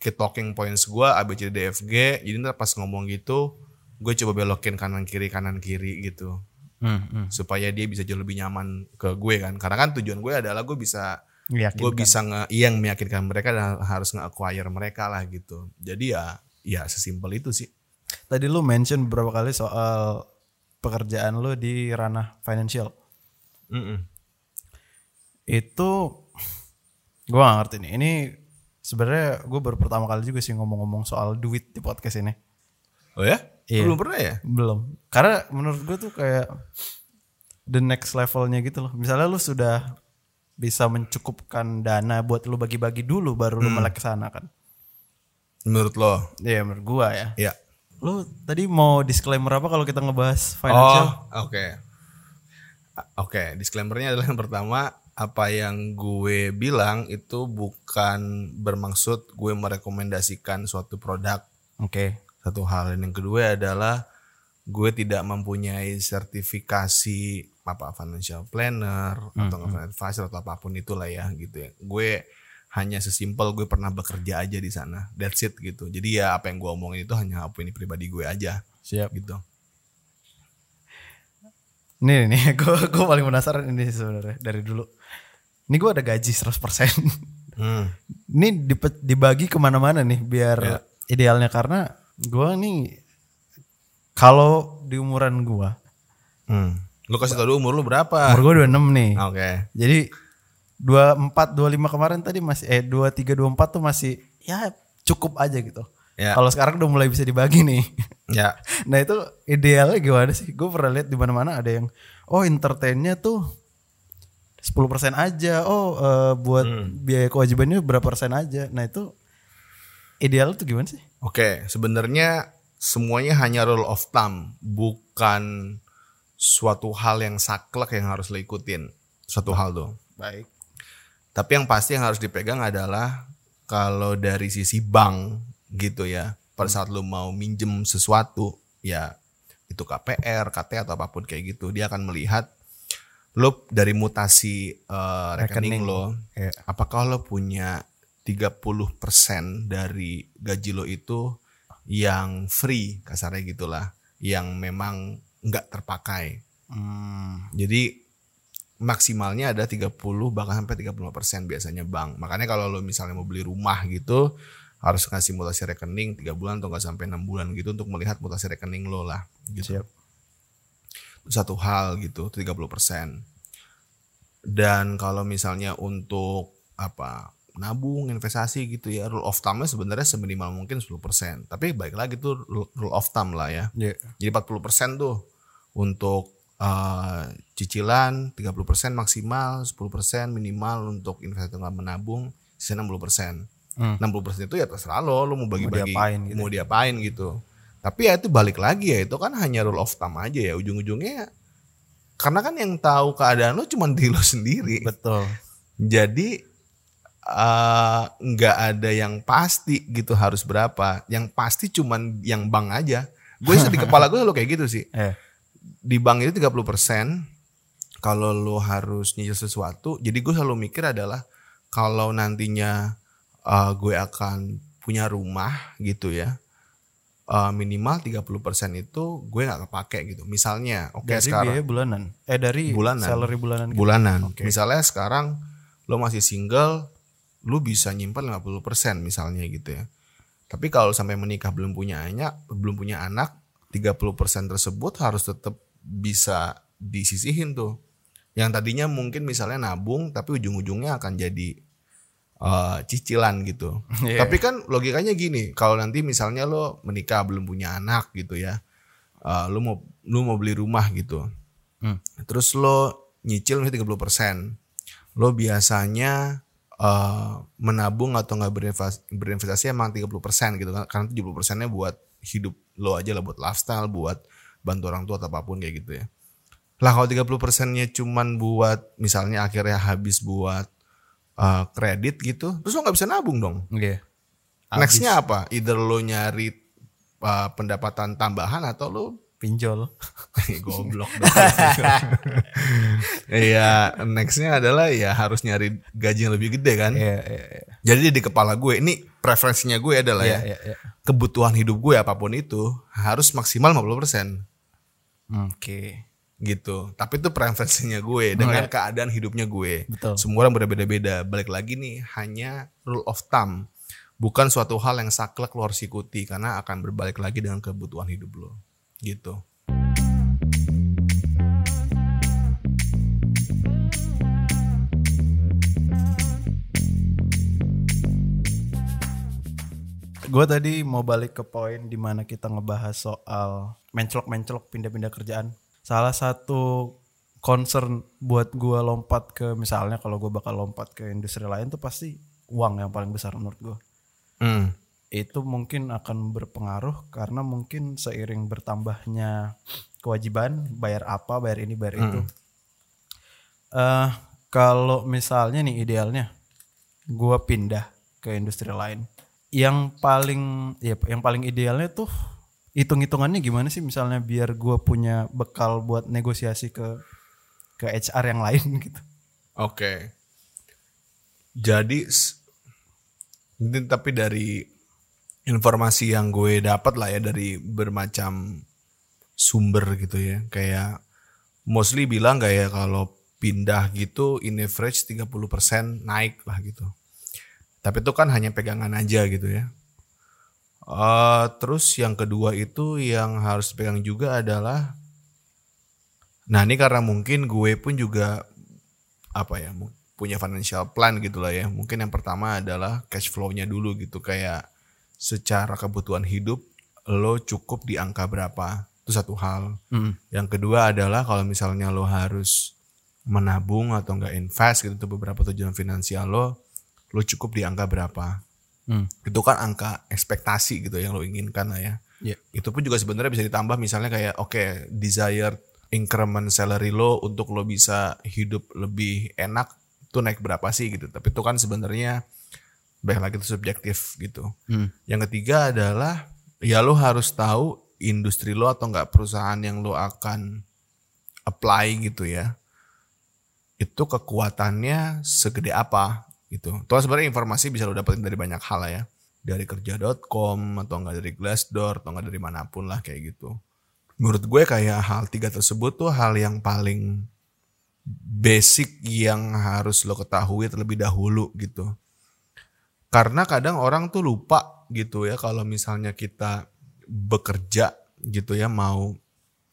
key talking points gue A B C D E F G. Jadi ntar pas ngomong gitu gue coba belokin kanan kiri kanan kiri gitu Hmm, hmm. supaya dia bisa jauh lebih nyaman ke gue kan karena kan tujuan gue adalah gue bisa gue bisa nge yang meyakinkan mereka dan harus nge-acquire mereka lah gitu. Jadi ya ya sesimpel itu sih. Tadi lu mention beberapa kali soal pekerjaan lu di ranah financial. Mm-mm. Itu gua gak ngerti nih. Ini sebenarnya gue baru pertama kali juga sih ngomong-ngomong soal duit di podcast ini. Oh ya? Iya. Belum pernah ya? Belum. Karena menurut gue tuh kayak the next levelnya gitu loh. Misalnya lu sudah bisa mencukupkan dana buat lu bagi-bagi dulu baru lu melek ke sana kan. Menurut lo? Iya menurut gua ya. Ya. Lu tadi mau disclaimer apa kalau kita ngebahas Oh, financial? oke. A- Oke, disclaimernya adalah yang pertama apa yang gue bilang itu bukan bermaksud gue merekomendasikan suatu produk Oke. Satu hal dan yang kedua adalah gue tidak mempunyai sertifikasi apa financial planner atau nggak financial advisor atau apa pun itulah ya gitu ya gue hanya sesimpel gue pernah bekerja aja di sana that's it gitu jadi ya apa yang gue omongin itu hanya opini pribadi gue aja Siap. gitu Nih nih, gue gue paling penasaran ini sebenarnya dari dulu. Ini gue ada gaji 100%. hmm. ini dibagi ke mana-mana nih biar Ya. idealnya karena gue nih kalau di umuran gue, Hmm. lu kasih tau dulu umur lu berapa umur gue 26 nih. oke Jadi 24 25 kemarin tadi masih eh 23 24 tuh masih ya cukup aja gitu. Ya. Kalau sekarang udah mulai bisa dibagi nih. ya nah itu idealnya gimana sih? Gue pernah lihat di mana-mana ada yang oh entertainnya tuh 10% aja. Oh eh, buat biaya kewajibannya berapa persen aja. Nah itu ideal tuh gimana sih? Oke, sebenarnya semuanya hanya rule of thumb, bukan suatu hal yang saklek yang harus lo ikutin. Suatu hal tuh. Baik. Tapi yang pasti yang harus dipegang adalah kalau dari sisi bank gitu ya, pada saat lo mau minjem sesuatu, ya itu KPR, KT atau apa pun kayak gitu, dia akan melihat lo dari mutasi eh, rekening, Rekening. lo, Iya. apakah lo punya 30% dari gaji lo itu yang free kasarnya gitulah, yang memang nggak terpakai. Hmm, Jadi maksimalnya ada 30 bahkan sampai 35% biasanya bank. Makanya kalau lo misalnya mau beli rumah gitu harus ngasih mutasi rekening 3 bulan atau enggak sampai 6 bulan gitu untuk melihat mutasi rekening lo lah gitu. siap. Itu satu hal gitu 30%. Dan kalau misalnya untuk apa nabung investasi gitu ya rule of thumb-nya sebenarnya seminimal mungkin 10%. Tapi baik lagi tuh rule of thumb lah ya. Iya. Jadi 40% tuh untuk eh, cicilan, 30% maksimal, 10% minimal untuk investasi nggak menabung, sisa 60%. Hmm. 60% itu ya terserah lo, lo mau bagi-bagi diapain gitu. mau diapain gitu. Tapi ya itu balik lagi ya, itu kan hanya rule of thumb aja ya ujung-ujungnya ya. Karena kan yang tahu keadaan lo cuma diri lo sendiri. Betul. Jadi eh, nggak ada yang pasti gitu harus berapa. Yang pasti cuman yang bank aja. Gue di kepala gue selalu kayak gitu sih. Eh, Di bank itu 30% kalau lo harus nyicil sesuatu. Jadi gue selalu mikir adalah kalau nantinya eh, gue akan punya rumah gitu ya. eh, minimal 30% itu gue nggak kepake gitu. Misalnya, oke dari sekarang biaya bulanan. Eh dari Bulanan. salary bulanan. gitu. bulanan. Oke. Misalnya sekarang lo masih single, lo bisa nyimpan 50% misalnya gitu ya. Tapi kalau sampai menikah belum punya anak, belum punya anak, 30% tersebut harus tetap bisa disisihin tuh. Yang tadinya mungkin misalnya nabung tapi ujung-ujungnya akan jadi eh, cicilan gitu. Iya. Tapi kan logikanya gini, kalau nanti misalnya lo menikah belum punya anak gitu ya. eh, lo mau lo mau beli rumah gitu. Hmm. Terus lo nyicil misalnya 30%. Lo biasanya eh, menabung atau nggak berinvestasi, berinvestasi emang 30% gitu kan. Karena 70%-nya buat hidup lo aja lah buat lifestyle, buat bantu orang tua atau apa pun kayak gitu ya. Lah kalau 30 persennya cuman buat misalnya akhirnya habis buat uh, kredit gitu, terus lo nggak bisa nabung dong. Iya. Nextnya apa? Either lo nyari uh, pendapatan tambahan atau lo Pinjol. goblok. Iya, nextnya adalah ya harus nyari gaji yang lebih gede kan. Iya, iya, iya. Jadi di kepala gue, ini preferensinya gue adalah Iya, ya, iya, iya. kebutuhan hidup gue apa pun itu harus maksimal 50% Oke. gitu. Tapi itu preferensinya gue dengan keadaan hidupnya gue. Betul. Semua orang berbeda-beda. Balik lagi nih, hanya rule of thumb. Bukan suatu hal yang saklek lo harus ikuti karena akan berbalik lagi dengan kebutuhan hidup lo. Gitu. Gue tadi mau balik ke poin di mana kita ngebahas soal mencelok-mencelok pindah-pindah kerjaan. Salah satu concern buat gue lompat ke misalnya kalau gue bakal lompat ke industri lain tuh pasti uang yang paling besar menurut gue. Hmm. Itu mungkin akan berpengaruh karena mungkin seiring bertambahnya kewajiban bayar apa, bayar ini, bayar itu. eh kalau misalnya nih idealnya gue pindah ke industri lain yang paling ya yang paling idealnya tuh hitung-hitungannya gimana sih misalnya biar gue punya bekal buat negosiasi ke ke HR yang lain gitu Oke. Jadi s- ini tapi dari informasi yang gue dapat lah ya dari bermacam sumber gitu ya. Kayak mostly bilang kayak kalau pindah gitu in average 30% naik lah gitu. Tapi itu kan hanya pegangan aja gitu ya. Eh, terus yang kedua itu yang harus dipegang juga adalah Nah ini karena mungkin gue pun juga apa ya punya financial plan gitu lah ya. Mungkin yang pertama adalah cash flow-nya dulu gitu kayak secara kebutuhan hidup lo cukup di angka berapa itu satu hal. Yang kedua adalah kalau misalnya lo harus menabung atau enggak invest gitu untuk beberapa tujuan finansial lo, lo cukup di angka berapa. Hmm. Itu kan angka ekspektasi gitu yang lo inginkan lah ya Iya. itu pun juga sebenarnya bisa ditambah misalnya kayak oke desired increment salary lo untuk lo bisa hidup lebih enak tuh naik berapa sih gitu tapi itu kan sebenarnya baik lagi itu subjektif gitu Hmm. yang ketiga adalah ya lo harus tahu industri lo atau enggak perusahaan yang lo akan apply gitu ya itu kekuatannya segede apa gitu. Tuh sebenarnya informasi bisa lo dapetin dari banyak hal lah ya. Dari kerja.com atau enggak dari Glassdoor atau enggak dari mana pun lah kayak gitu. Menurut gue kayak hal tiga tersebut tuh hal yang paling basic yang harus lo ketahui terlebih dahulu gitu. Karena kadang orang tuh lupa gitu ya kalau misalnya kita bekerja gitu ya mau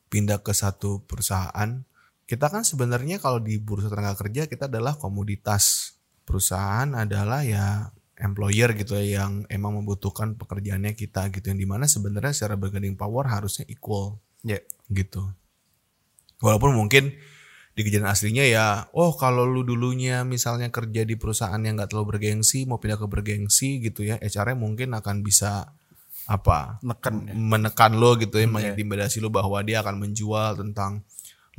pindah ke satu perusahaan kita kan sebenarnya kalau di bursa tenaga kerja kita adalah komoditas perusahaan adalah ya employer gitu ya yang emang membutuhkan pekerjaannya kita gitu yang di mana sebenarnya secara bargaining power harusnya equal Ya. gitu walaupun mungkin di kejadian aslinya ya oh kalau lu dulunya misalnya kerja di perusahaan yang nggak terlalu bergengsi mau pindah ke bergengsi gitu ya HR-nya mungkin akan bisa apa Neken ya. menekan lo gitu ya, mengintimidasi lo bahwa dia akan menjual tentang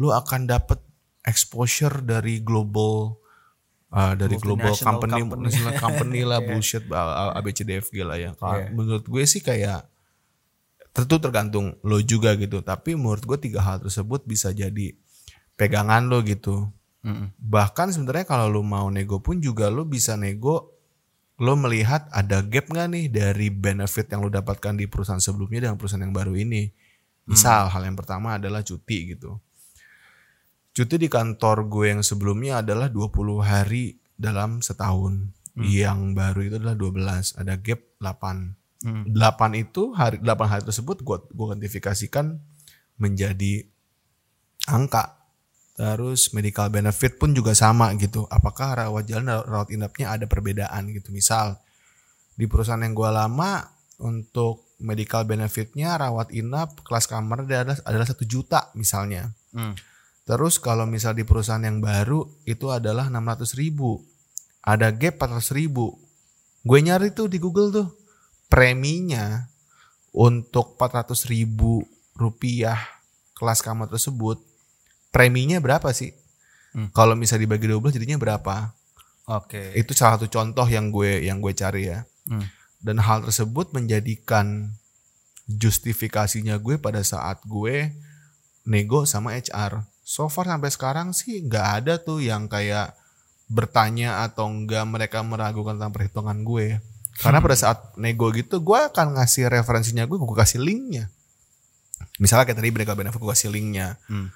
lo akan dapat exposure dari global uh, dari global company, company. company lah bullshit uh, ABCDFG lah ya. Iya. Menurut gue sih kayak tentu tergantung lo juga gitu. Tapi menurut gue tiga hal tersebut bisa jadi pegangan lo gitu. Mm-mm. Bahkan sebenarnya kalau lo mau nego pun juga lo bisa nego lo melihat ada gap nggak nih dari benefit yang lo dapatkan di perusahaan sebelumnya dengan perusahaan yang baru ini. Misal hal yang pertama adalah cuti gitu. Cuti di kantor gue yang sebelumnya adalah 20 hari dalam setahun. Yang baru itu adalah 12, ada gap 8. Hmm. 8 itu hari 8 hari tersebut gue gue kuantifikasikan menjadi angka. Terus medical benefit pun juga sama gitu. Apakah rawat jalan dan rawat inapnya ada perbedaan gitu. Misal di perusahaan yang gue lama untuk medical benefitnya rawat inap kelas kamar adalah adalah satu juta misalnya. Hmm. Terus kalau misal di perusahaan yang baru itu adalah 600 ribu. Ada gap 400 ribu. Gue nyari tuh di Google tuh. Preminya untuk 400 ribu rupiah kelas kamar tersebut preminya berapa sih? Hmm. Kalau misalnya dibagi 12 jadinya berapa? Oke. Itu salah satu contoh yang gue yang gue cari ya. Hmm. Dan hal tersebut menjadikan justifikasinya gue pada saat gue nego sama HR. So far sampai sekarang sih nggak ada tuh yang kayak bertanya atau enggak mereka meragukan tentang perhitungan gue. Karena pada saat nego gitu gue akan ngasih referensinya gue, gue kasih linknya. Misalnya kayak tadi Brega Benefit gue kasih linknya. Hmm.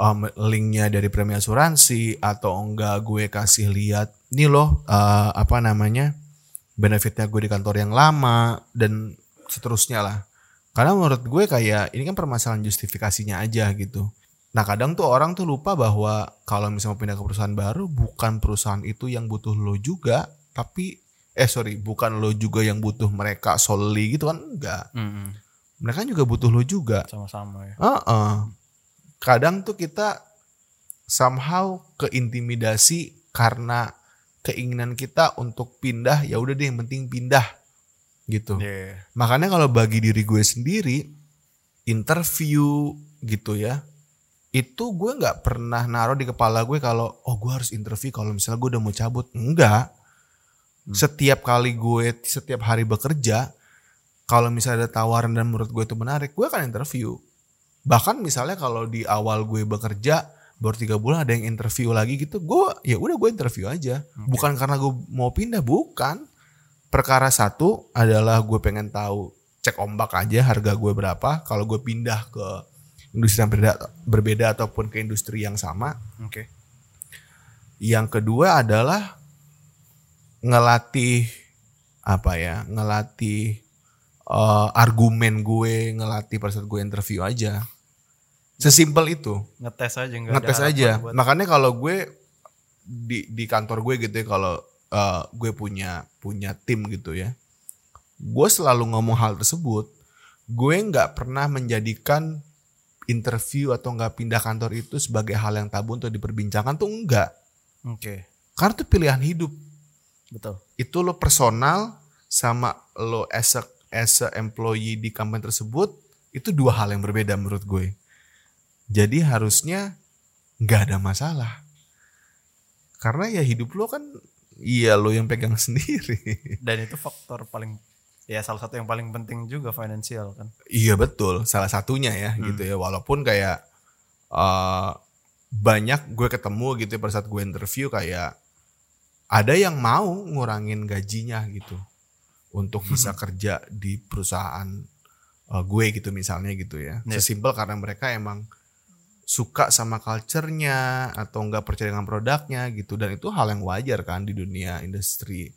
Um, linknya dari premi asuransi atau enggak gue kasih lihat nih loh uh, apa namanya benefitnya gue di kantor yang lama dan seterusnya lah. Karena menurut gue kayak ini kan permasalahan justifikasinya aja gitu. Nah kadang tuh orang tuh lupa bahwa kalau misalnya mau pindah ke perusahaan baru bukan perusahaan itu yang butuh lo juga, tapi eh sorry bukan lo juga yang butuh mereka solely gitu kan enggak. Hmm. Mereka juga butuh lo juga. Sama-sama ya. Heeh. Kadang tuh kita somehow keintimidasi karena keinginan kita untuk pindah ya udah deh yang penting pindah gitu. Iya. Makanya kalau bagi diri gue sendiri interview gitu ya itu gue nggak pernah naruh di kepala gue kalau oh gue harus interview kalau misalnya gue udah mau cabut enggak setiap kali gue setiap hari bekerja kalau misalnya ada tawaran dan menurut gue itu menarik gue akan interview bahkan misalnya kalau di awal gue bekerja baru tiga bulan ada yang interview lagi gitu gue ya udah gue interview aja. Bukan karena gue mau pindah bukan. Perkara satu adalah gue pengen tahu cek ombak aja harga gue berapa. Kalau gue pindah ke industri yang berbeda, berbeda ataupun ke industri yang sama. Oke. yang kedua adalah ngelatih apa ya ngelatih eh, argumen gue ngelatih pada saat gue interview aja sesimpel itu Ngetes aja ada ngetes aja buat- makanya kalau gue di di kantor gue gitu ya kalau eh, gue punya punya tim gitu ya gue selalu ngomong hal tersebut gue nggak pernah menjadikan interview atau nggak pindah kantor itu sebagai hal yang tabu untuk diperbincangkan tuh enggak Oke. karena itu pilihan hidup Betul. itu lo personal sama lo as a, as a employee di company tersebut itu dua hal yang berbeda menurut gue. Jadi harusnya nggak ada masalah. Karena ya hidup lo kan iya lo yang pegang sendiri. Dan itu faktor paling ya salah satu yang paling penting juga finansial kan. iya betul, salah satunya ya gitu ya. Walaupun kayak eh, banyak gue ketemu gitu ya pada saat gue interview kayak ada yang mau ngurangin gajinya gitu untuk bisa kerja di perusahaan uh, gue gitu misalnya gitu ya. Iya. Sesimpel karena mereka emang suka sama culture-nya atau enggak percaya dengan produknya gitu dan itu hal yang wajar kan di dunia industri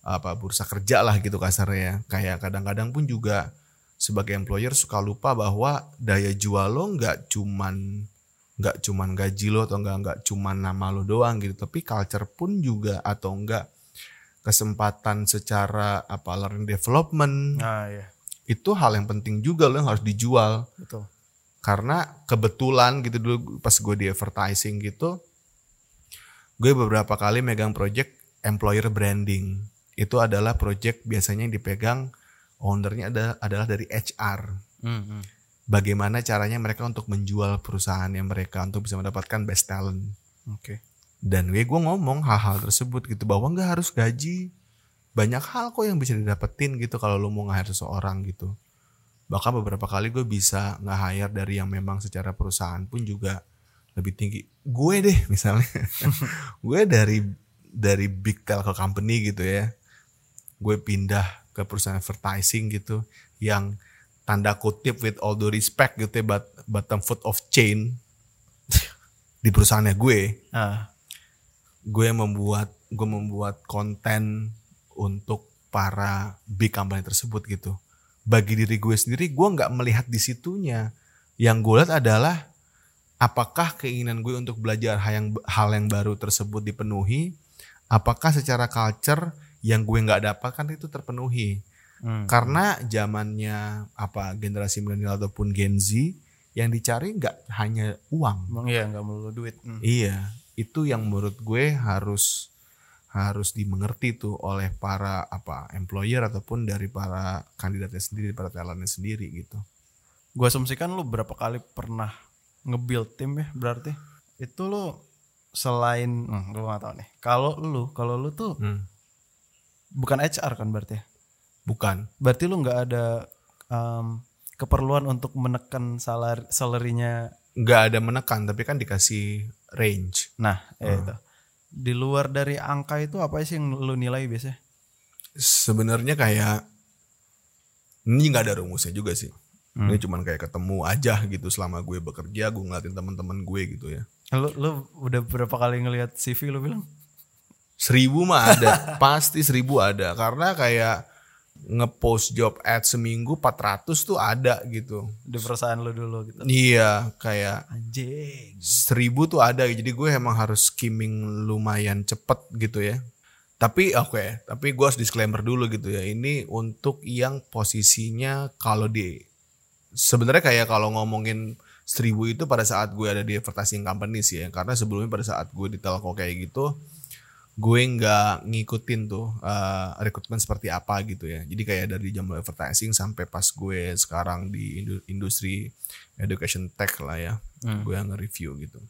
apa bursa kerja lah gitu kasarnya. Kayak kadang-kadang pun juga sebagai employer suka lupa bahwa daya jual lo nggak cuman nggak cuman gaji lo atau enggak nggak cuman nama lo doang gitu tapi culture pun juga atau enggak kesempatan secara apa learning development Nah, ya. itu hal yang penting juga lo yang harus dijual Betul. Karena kebetulan gitu dulu pas gue di advertising gitu gue beberapa kali megang project employer branding. Itu adalah project biasanya yang dipegang ownernya ada, adalah dari HR Hmm, hmm. bagaimana caranya mereka untuk menjual perusahaan yang mereka untuk bisa mendapatkan best talent. Oke. dan gue gue ngomong hal-hal tersebut gitu bahwa nggak harus gaji. Banyak hal kok yang bisa didapetin gitu kalau lo mau nge-hire seseorang gitu bahkan beberapa kali gue bisa nge-hire dari yang memang secara perusahaan pun juga lebih tinggi. Gue deh misalnya. Gue dari dari big telco company gitu ya gue pindah ke perusahaan advertising gitu yang tanda kutip with all due respect gitu ya but, bottom foot of chain di perusahaannya gue Ah, gue membuat gue membuat konten untuk para big company tersebut gitu. Bagi diri gue sendiri gue nggak melihat di situnya. Yang gue lihat adalah apakah keinginan gue untuk belajar hal yang hal yang baru tersebut dipenuhi? Apakah secara culture yang gue nggak dapatkan itu terpenuhi? hmm. Karena zamannya apa generasi milenial ataupun Gen Z yang dicari nggak hanya uang, iya nggak melulu duit. Hmm. Iya, itu yang menurut gue harus harus dimengerti tuh oleh para apa employer ataupun dari para kandidatnya sendiri, para talentnya sendiri gitu. Gue asumsikan lu berapa kali pernah nge-build tim ya berarti. Itu lu selain hmm, gue gak tahu nih. Kalau lu, kalau lu tuh Hmm. bukan HR kan berarti ya? Bukan. Berarti lu nggak ada em, keperluan untuk menekan salar salarinya. Nggak ada menekan tapi kan dikasih range. Nah, ya itu. Di luar dari angka itu apa sih yang lu nilai biasanya? Sebenarnya kayak ini nggak ada rumusnya juga sih. Ini cuman kayak ketemu aja gitu selama gue bekerja, gue ngeliatin teman-teman gue gitu ya. Lu lu udah berapa kali ngelihat CV lu bilang? Seribu mah ada, pasti seribu ada. Karena kayak ngepost job ad seminggu 400 tuh ada gitu. Di perusahaan lu dulu gitu. Iya, kayak Anjing. seribu tuh ada. Jadi gue emang harus skimming lumayan cepet gitu ya. Tapi oke, tapi gue harus disclaimer dulu gitu ya. Ini untuk yang posisinya kalau di sebenarnya kayak kalau ngomongin seribu itu pada saat gue ada di advertising company sih ya. Karena sebelumnya pada saat gue di telco kayak gitu, gue nggak ngikutin tuh eh, rekrutmen seperti apa gitu ya. Jadi kayak dari jam advertising sampai pas gue sekarang di indu- industri education tech lah ya, gue yang nge-review gitu.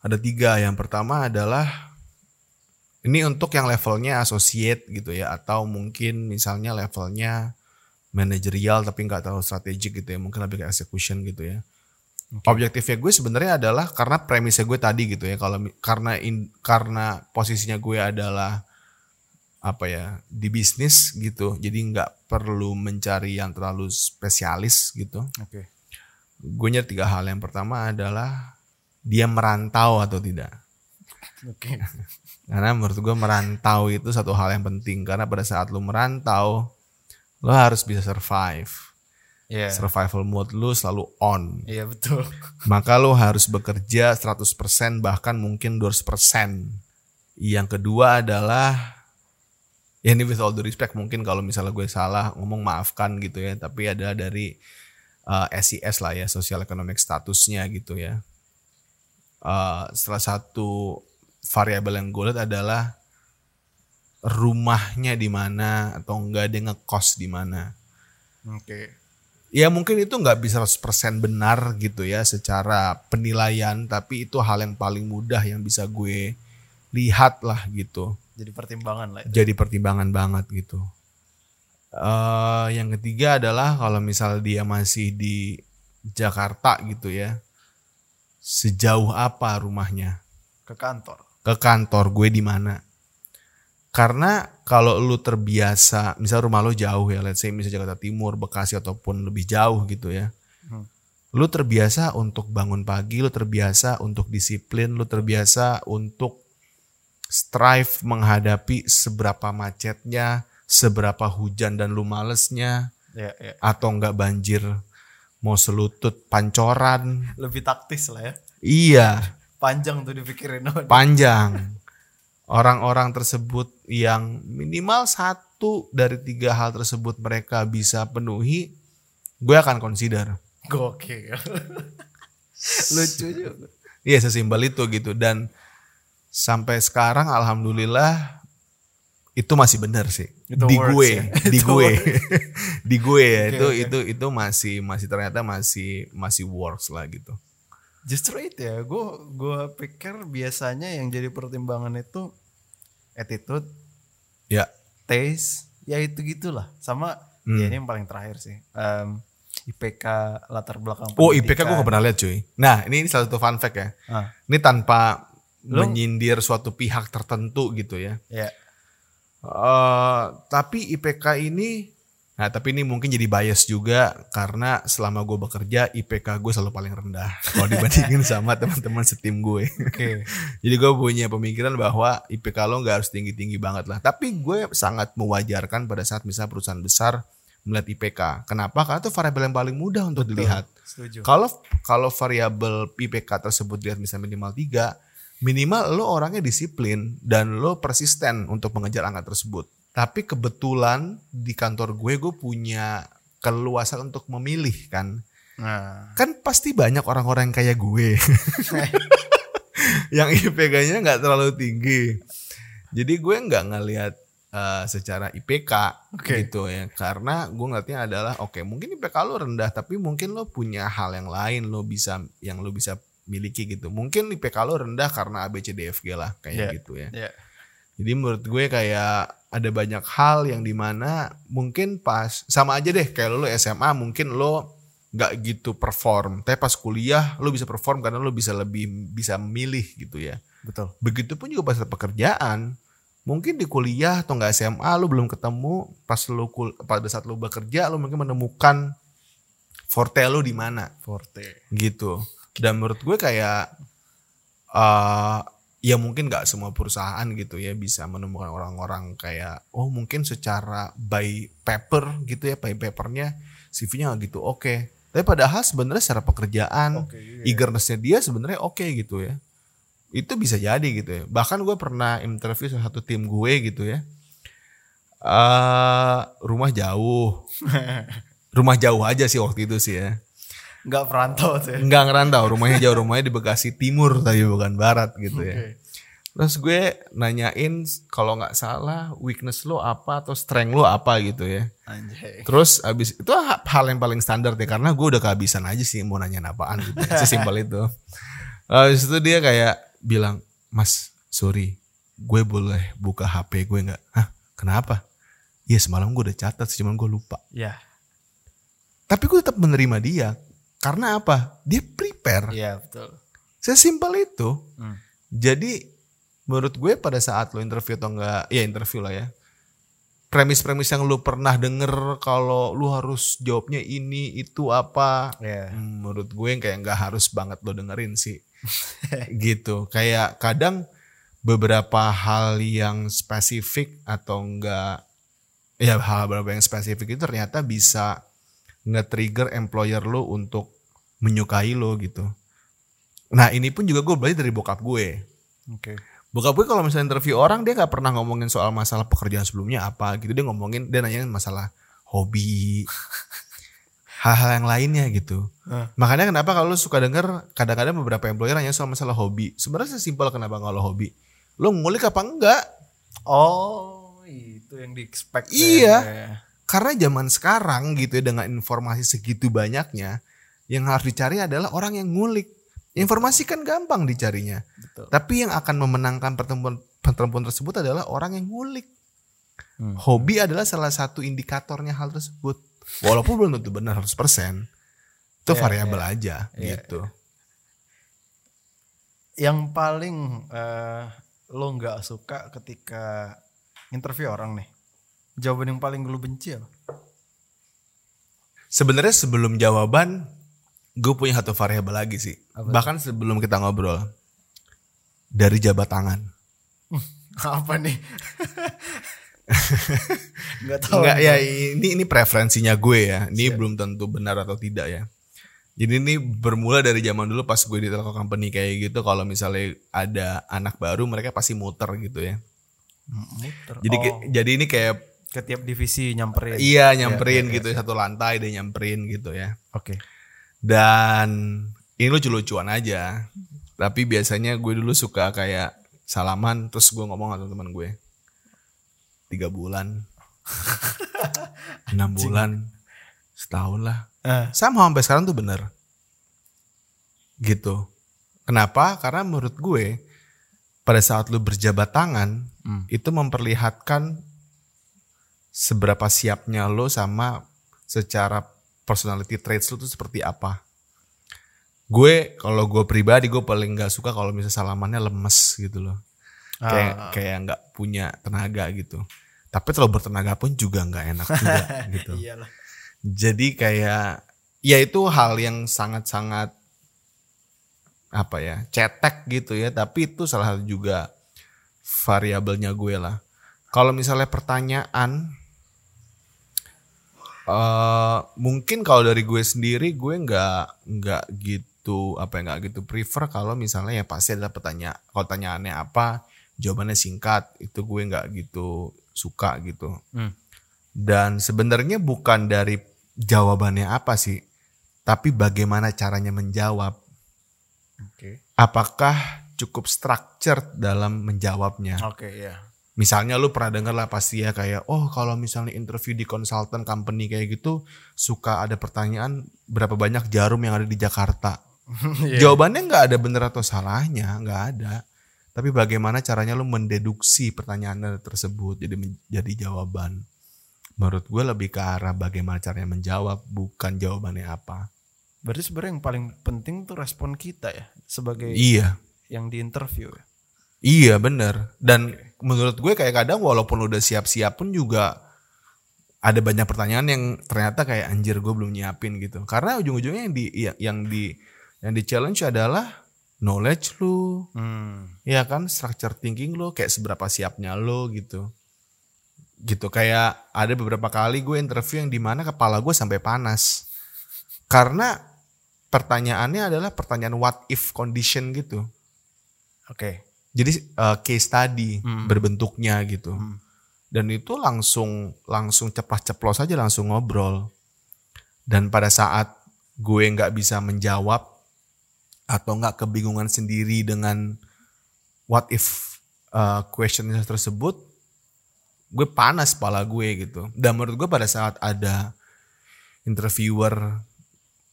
Ada tiga. Yang pertama adalah ini untuk yang levelnya associate gitu ya, atau mungkin misalnya levelnya manajerial tapi nggak terlalu strategik gitu ya, mungkin lebih ke execution gitu ya. Objektifnya gue sebenarnya adalah karena premisnya gue tadi gitu ya, kalau karena in- karena posisinya gue adalah apa ya di bisnis gitu, jadi nggak perlu mencari yang terlalu spesialis gitu. Oke. Gue nyari tiga hal. Yang pertama adalah dia merantau atau tidak. Oke. Karena menurut gue merantau itu satu hal yang penting karena pada saat lu merantau lu harus bisa survive. Iya. Survival mode lu selalu on. Iya betul. Maka lu harus bekerja 100% bahkan mungkin 200%. Yang kedua adalah ya ini with all the respect mungkin kalau misalnya gue salah ngomong maafkan gitu ya tapi ada dari uh, SES lah ya social economic statusnya gitu ya Uh, salah satu variabel yang gue lihat adalah rumahnya di mana atau enggak dia ngekos di mana Oke. Ya mungkin itu nggak bisa 100% benar gitu ya secara penilaian tapi itu hal yang paling mudah yang bisa gue lihat lah gitu Jadi pertimbangan lah itu. jadi pertimbangan banget gitu eh yang ketiga adalah kalau misal dia masih di Jakarta gitu ya sejauh apa rumahnya Ke kantor. ke kantor gue di mana karena kalau lu terbiasa misal rumah lu jauh ya let's say misalnya Jakarta Timur Bekasi ataupun lebih jauh gitu ya Hmm. lu terbiasa untuk bangun pagi lu terbiasa untuk disiplin lu terbiasa untuk strive menghadapi seberapa macetnya seberapa hujan dan lu malesnya Ya, ya. atau enggak banjir mau selutut pancoran Lebih taktis lah ya. iya Panjang tuh dipikirin. panjang. Orang-orang tersebut yang minimal satu dari tiga hal tersebut mereka bisa penuhi, gue akan consider. Gokil. Lucu juga. Iya sesimpel itu gitu dan sampai sekarang alhamdulillah itu masih benar sih Itu di works gue ya? di Itu gue di gue ya Oke, itu oke. itu itu masih masih ternyata masih masih works lah gitu Justru itu ya, gue gua pikir biasanya yang jadi pertimbangan itu attitude, ya taste, ya itu gitulah. Sama Hmm. ya ini yang paling terakhir sih. Em, IPK latar belakang oh IPK gue gak pernah lihat cuy nah ini, ini salah satu fun fact ya Ah, ini tanpa Lu- menyindir suatu pihak tertentu gitu ya ya. Eh, tapi IPK ini, nah tapi ini mungkin jadi bias juga karena selama gue bekerja IPK gue selalu paling rendah kalau dibandingin sama teman-teman setim gue. Oke. jadi gue punya pemikiran bahwa IPK lo nggak harus tinggi-tinggi banget lah. Tapi gue sangat mewajarkan pada saat misalnya perusahaan besar melihat IPK. Kenapa? Karena itu variabel yang paling mudah untuk dilihat. Setuju. Kalau kalau variabel IPK tersebut dilihat misalnya minimal 3, minimal lo orangnya disiplin dan lo persisten untuk mengejar angka tersebut. Tapi kebetulan di kantor gue gue punya keluasan untuk memilih kan. Nah, Kan pasti banyak orang-orang yang kayak gue. yang IPK-nya nggak terlalu tinggi. Jadi gue nggak ngelihat eh, secara IPK Oke. gitu ya. Karena gue ngeliatnya adalah oke mungkin IPK lo rendah tapi mungkin lo punya hal yang lain lo bisa yang lo bisa miliki gitu. Mungkin IPK lo rendah karena ABCDFG lah kayak Iya. gitu ya. Iya. Jadi menurut gue kayak ada banyak hal yang di mana mungkin pas sama aja deh kayak lo, SMA mungkin lo nggak gitu perform, tapi pas kuliah lo bisa perform karena lo bisa lebih bisa milih gitu ya. Betul. Begitupun juga pas pekerjaan. Mungkin di kuliah atau nggak SMA lo belum ketemu pas lo kul pada saat lo bekerja lo mungkin menemukan forte lo di mana Forte. gitu. Dan menurut gue kayak eh ya mungkin nggak semua perusahaan gitu ya bisa menemukan orang-orang kayak oh mungkin secara by paper gitu ya by papernya CV-nya nggak gitu oke. Tapi padahal sebenarnya secara pekerjaan Oke juga ya. eagernessnya dia sebenarnya oke gitu ya. Itu bisa jadi gitu ya. Bahkan gue pernah interview salah satu tim gue gitu ya. eh rumah jauh. rumah jauh aja sih waktu itu sih ya. Nggak perantau tuh ya. Enggak ngerantau, rumahnya jauh, rumahnya di Bekasi Timur tapi bukan Barat gitu ya. Oke. Terus gue nanyain kalau nggak salah weakness lo apa atau strength lo apa gitu ya. Anjay. Terus abis itu ha- hal yang paling standar ya karena gue udah kehabisan aja sih mau nanya apaan gitu. ya. Sesimpel itu. Habis itu dia kayak bilang, Mas, sorry, gue boleh buka HP gue nggak? Hah, kenapa? Iya semalam gue udah catat, sih, cuman gue lupa. Ya. Tapi gue tetap menerima dia. Karena apa? Dia prepare. Iya betul. Sesimpel itu. Hmm. Jadi menurut gue pada saat lo interview atau enggak, ya interview lah ya. Premis-premis yang lo pernah denger kalau lo harus jawabnya ini itu apa. Hmm, Menurut gue kayak nggak harus banget lo dengerin sih. gitu. Kayak kadang beberapa hal yang spesifik atau enggak ya hal beberapa yang spesifik itu ternyata bisa nge-trigger employer lo untuk menyukai lo gitu. Nah ini pun juga gue belajar dari bokap gue. Oke. Bokap gue kalau misalnya interview orang dia nggak pernah ngomongin soal masalah pekerjaan sebelumnya apa gitu. Dia ngomongin dia nanyain masalah hobi, hal-hal yang lainnya gitu. Ah. Makanya kenapa kalau lu suka denger kadang-kadang beberapa employer nanya soal masalah hobi. Sebenarnya sesimpel kenapa kalau hobi. Lu ngulik apa enggak? Oh, itu yang di expect. Iya. ya. Karena zaman sekarang gitu ya dengan informasi segitu banyaknya, yang harus dicari adalah orang yang ngulik. Informasi kan gampang dicarinya. Betul. Tapi yang akan memenangkan pertemuan pertemuan tersebut adalah orang yang ngulik. Hmm. Hobi adalah salah satu indikatornya hal tersebut. Walaupun belum tentu benar 100%. Itu Iya, variabel aja Iya, gitu. Yang paling eh, lo nggak suka ketika interview orang nih. Jawaban yang paling lo benci apa? Sebenarnya sebelum jawaban, gue punya satu variabel lagi sih. Bahkan sebelum kita ngobrol, dari jabat tangan. apa nih? Nggak tahu. Enggak ya ini ini preferensinya gue ya. Ini belum tentu benar atau tidak ya. Jadi ini bermula dari zaman dulu pas gue di telco company kayak gitu. Kalau misalnya ada anak baru mereka pasti muter gitu ya. Muter. Jadi oh, jadi ini kayak ke tiap divisi nyamperin. iya nyamperin iya, gitu satu lantai dia nyamperin gitu ya. Oke. Dan ini lucu-lucuan aja. Tapi biasanya gue dulu suka kayak salaman terus gue ngomong sama teman gue. Tiga bulan. enam bulan. Setahun lah. Eh, Sama sampai sekarang tuh bener. Gitu. Kenapa? Karena menurut gue pada saat lu berjabat tangan Hmm. itu memperlihatkan seberapa siapnya lo sama secara personality traits lu tuh seperti apa. Gue kalau gue pribadi gue paling nggak suka kalau misalnya salamannya lemes gitu loh. Kayak Ah. kayak nggak punya tenaga gitu. Tapi terlalu bertenaga pun juga nggak enak juga gitu. iyalah. Jadi kayak ya itu hal yang sangat-sangat apa ya cetek gitu ya. Tapi itu salah satu juga variabelnya gue lah. Kalau misalnya pertanyaan, eh mungkin kalau dari gue sendiri gue nggak nggak gitu apa ya nggak gitu prefer kalau misalnya ya pasti ada pertanyaan kalau tanyaannya apa jawabannya singkat itu gue nggak gitu suka gitu Hmm. dan sebenarnya bukan dari jawabannya apa sih tapi bagaimana caranya menjawab Oke. apakah cukup structured dalam menjawabnya Oke, ya. Misalnya lu pernah dengar lah pasti ya kayak oh kalau misalnya interview di consultant company kayak gitu suka ada pertanyaan berapa banyak jarum yang ada di Jakarta. Iya. Jawabannya nggak ada bener atau salahnya, nggak ada. Tapi bagaimana caranya lu mendeduksi pertanyaan tersebut jadi menjadi jawaban. Menurut gue lebih ke arah bagaimana caranya menjawab, bukan jawabannya apa. Berarti sebenarnya yang paling penting tuh respon kita ya sebagai Iya, yang di interview. ya. iya bener. Dan menurut gue kayak kadang walaupun udah siap-siap pun juga ada banyak pertanyaan yang ternyata kayak anjir gue belum nyiapin gitu. Karena ujung-ujungnya yang di yang, yang di yang di challenge adalah knowledge lu, Hmm. ya kan structure thinking lo kayak seberapa siapnya lo gitu gitu kayak ada beberapa kali gue interview yang di mana kepala gue sampai panas karena pertanyaannya adalah pertanyaan what if condition gitu Oke. Jadi eh, case study Hmm. berbentuknya gitu Hmm. dan itu langsung langsung ceplas-ceplos aja langsung ngobrol dan pada saat gue nggak bisa menjawab atau nggak kebingungan sendiri dengan what if uh, question tersebut gue panas kepala gue gitu dan menurut gue pada saat ada interviewer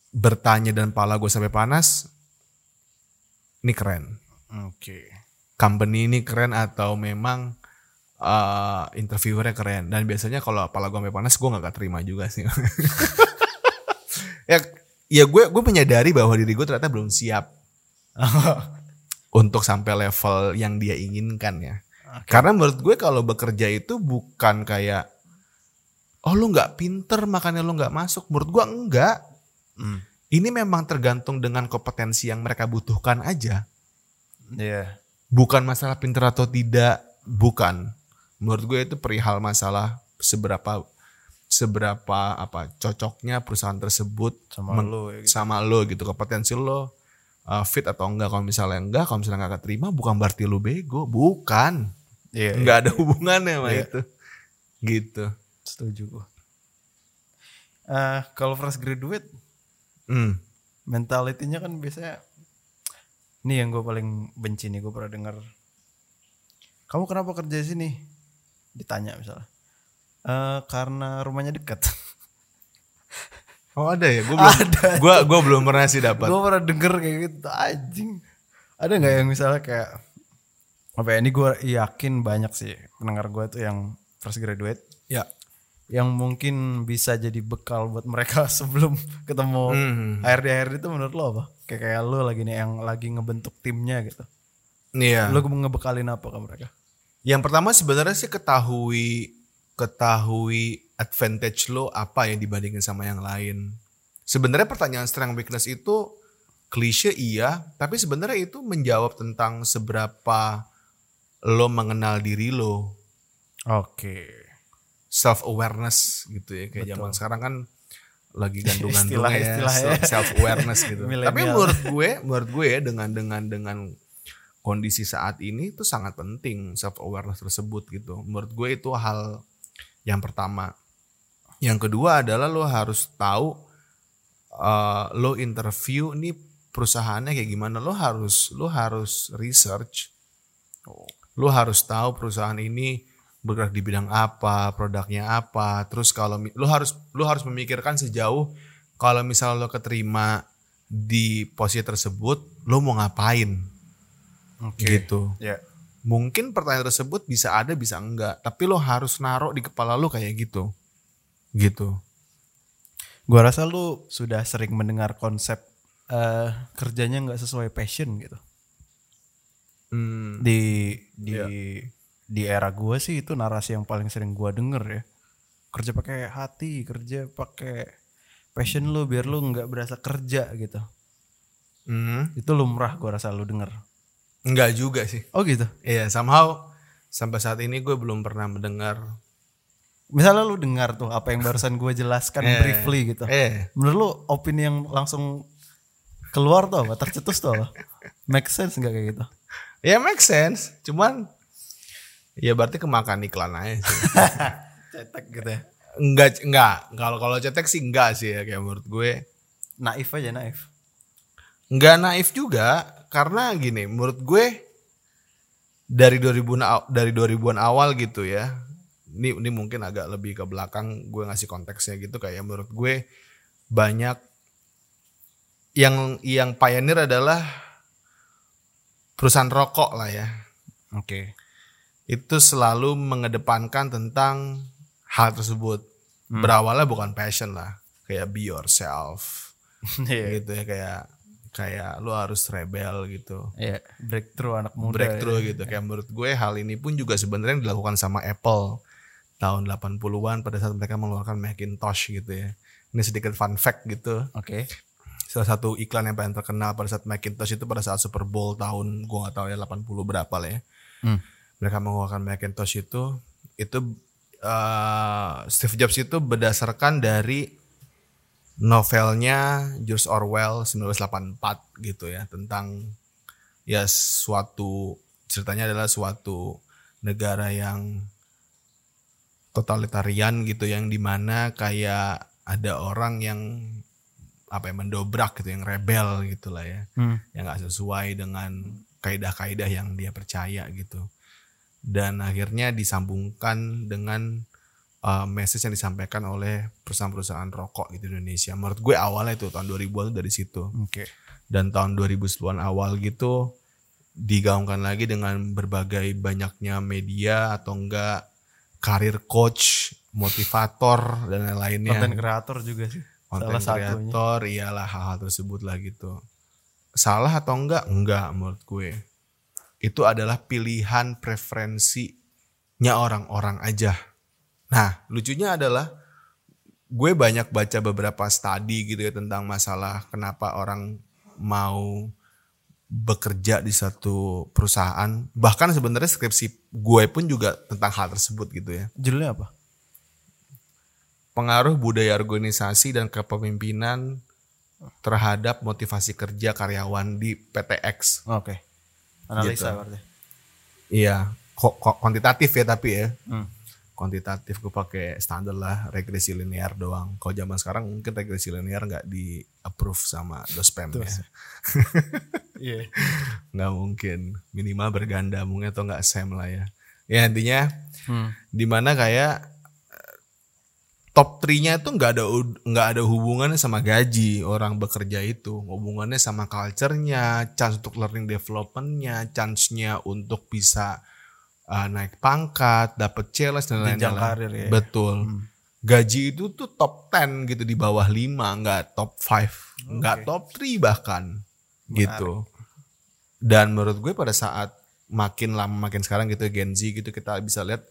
bertanya dan pala gue sampai panas ini keren Oke. Company ini keren atau memang uh, interviewernya keren. Dan biasanya kalau kepala gue panas gue nggak terima juga sih. Ya ya gue gue menyadari bahwa diri gue ternyata belum siap untuk sampai level yang dia inginkan ya. Karena menurut gue kalau bekerja itu bukan kayak oh lu nggak pinter makanya lu nggak masuk. Menurut gue enggak. Hmm. ini memang tergantung dengan kompetensi yang mereka butuhkan aja. Iya. Bukan masalah pinter atau tidak bukan menurut gue itu perihal masalah seberapa seberapa apa cocoknya perusahaan tersebut Sama lu ya gitu. sama lo gitu kompetensi lo uh, fit atau enggak kalau misalnya enggak kalau misalnya enggak keterima bukan berarti lo bego bukan Iya. enggak ada hubungannya sama Iya. itu gitu Setuju gua. Eh, kalau fresh graduate hmm. mentalitinya kan biasanya ini yang gue paling benci nih gue pernah dengar kamu kenapa kerja di sini? Ditanya misalnya. "Eh, karena rumahnya dekat. Oh ada ya? Gue belum gue gue belum pernah sih dapat. Gue pernah denger kayak gitu anjing. Ada nggak yang misalnya kayak apa ya ini gue yakin banyak sih pendengar gue tuh yang fresh graduate. Ya yang mungkin bisa jadi bekal buat mereka sebelum ketemu Hmm. HRD HRD itu menurut lo apa? Kayak kayak lo lagi nih yang lagi ngebentuk timnya gitu. Iya. Lo ngebekalin apa ke mereka? Yang pertama sebenarnya sih ketahui ketahui advantage lo apa yang dibandingin sama yang lain. Sebenarnya pertanyaan strength weakness itu klise iya, tapi sebenarnya itu menjawab tentang seberapa lo mengenal diri lo, Oke. Self awareness gitu ya kayak zaman sekarang kan lagi gandung-gandung ya Istilah-istilahnya. self awareness gitu. Tapi menurut gue, menurut gue ya dengan dengan dengan kondisi saat ini itu sangat penting self awareness tersebut gitu. Menurut gue itu hal yang pertama. Yang kedua adalah lo harus tahu eh, lo interview nih perusahaannya kayak gimana. Lo harus lo harus research. Lo harus tahu perusahaan ini bergerak di bidang apa, produknya apa. Terus kalau lo harus lo harus memikirkan sejauh kalau misal lo keterima di posisi tersebut, lo mau ngapain? Oke. Gitu. Ya. Mungkin pertanyaan tersebut bisa ada, bisa enggak. Tapi lo harus naruh di kepala lo kayak gitu. Gitu. Gua rasa lu sudah sering mendengar konsep eh kerjanya nggak sesuai passion gitu. Hmm, Di di Iya. Di era gua sih itu narasi yang paling sering gua denger ya. Kerja pakai hati, kerja pakai passion lu biar lu nggak berasa kerja gitu. hmm. Itu lumrah gua rasa lu denger. Enggak juga sih. Oh gitu. Iya, somehow sampai saat ini gue belum pernah mendengar. Misalnya lu dengar tuh apa yang barusan gue jelaskan Eh, briefly gitu. Eh, Menurut lu opini yang langsung keluar tuh apa? Tercetus tuh apa? Make sense nggak kayak gitu? ya make sense. Cuman ya berarti kemakan iklan aja sih. Cetek gitu ya. enggak, enggak. Kalau kalau cetek sih enggak sih ya kayak menurut gue. Naif aja naif. Enggak naif juga karena gini, menurut gue dari 2000 aw- dari 2000-an awal gitu ya. Ini ini mungkin agak lebih ke belakang gue ngasih konteksnya gitu kayak menurut gue banyak yang yang pioneer adalah perusahaan rokok lah ya. Oke. Itu selalu mengedepankan tentang hal tersebut. Hmm. Berawalnya bukan passion lah, kayak be yourself Iya. gitu ya kayak kayak lu harus rebel gitu. Iya, breakthrough anak muda. breakthrough ya. gitu. Kayak menurut gue hal ini pun juga sebenarnya dilakukan sama Apple tahun 80-an pada saat mereka mengeluarkan Macintosh gitu ya. Ini sedikit fun fact gitu. Oke. Salah satu iklan yang paling terkenal pada saat Macintosh itu pada saat Super Bowl tahun gue gak tahu ya 80 berapa lah ya. Hmm. Mereka mengeluarkan Macintosh itu itu eh, Steve Jobs itu berdasarkan dari novelnya George Orwell 1984 gitu ya tentang ya suatu ceritanya adalah suatu negara yang totalitarian gitu yang di mana kayak ada orang yang apa ya mendobrak gitu yang rebel gitu lah ya Hmm. yang nggak sesuai dengan kaidah-kaidah yang dia percaya gitu dan akhirnya disambungkan dengan uh, message yang disampaikan oleh perusahaan-perusahaan rokok gitu di Indonesia menurut gue awalnya itu tahun 2000-an tuh dari situ Oke. dan tahun 2010-an awal gitu digaungkan lagi dengan berbagai banyaknya media atau enggak karir coach, motivator dan lain-lainnya. Konten kreator juga sih. Konten Salah satunya. kreator iyalah hal-hal tersebut lah gitu. Salah atau enggak? Enggak menurut gue. Itu adalah pilihan preferensinya orang-orang aja. Nah, lucunya adalah gue banyak baca beberapa studi gitu ya tentang masalah kenapa orang mau bekerja di satu perusahaan. Bahkan sebenarnya skripsi gue pun juga tentang hal tersebut gitu ya Judulnya apa? pengaruh budaya organisasi dan kepemimpinan terhadap motivasi kerja karyawan di PTX. Oke. Analisa Gitu. berarti. Iya, kok kok kuantitatif ya tapi ya. Hmm. Kuantitatif gue pakai standar lah regresi linear doang. Kalau zaman sekarang mungkin regresi linear nggak di approve sama dospem ya. Iya. Nggak mungkin. Minimal berganda mungkin atau nggak sem lah ya. Ya intinya Hmm. di mana kayak top 3-nya itu nggak ada nggak ada hubungannya sama gaji orang bekerja itu. Hubungannya sama culture-nya chance untuk learning development-nya chance-nya untuk bisa uh, naik pangkat dapat challenge dan lain-lain. ya. betul. Gaji itu tuh top 10 gitu di bawah 5 nggak top 5 nggak top 3 bahkan gitu. Dan menurut gue pada saat makin lama makin sekarang gitu Gen Z gitu kita bisa lihat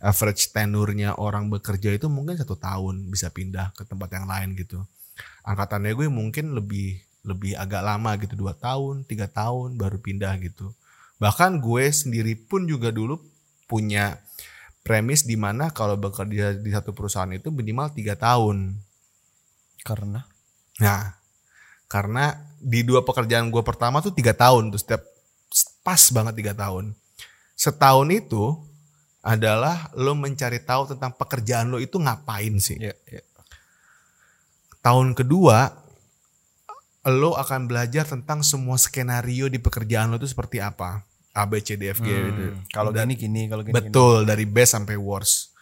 average tenurnya orang bekerja itu mungkin satu tahun bisa pindah ke tempat yang lain gitu. Angkatannya gue mungkin lebih lebih agak lama gitu dua tahun tiga tahun baru pindah gitu. Bahkan gue sendiri pun juga dulu punya premis di mana kalau bekerja di satu perusahaan itu minimal tiga tahun. Karena? Nah, karena di dua pekerjaan gue pertama tuh tiga tahun tuh setiap pas banget tiga tahun. Setahun itu adalah lo mencari tahu tentang pekerjaan lo itu ngapain sih. ya, ya. Tahun kedua lo akan belajar tentang semua skenario di pekerjaan lo itu seperti apa. A B C D F G gitu. Hmm. Kalau gini gini, kalau gini gini. Betul, dari best sampai worst.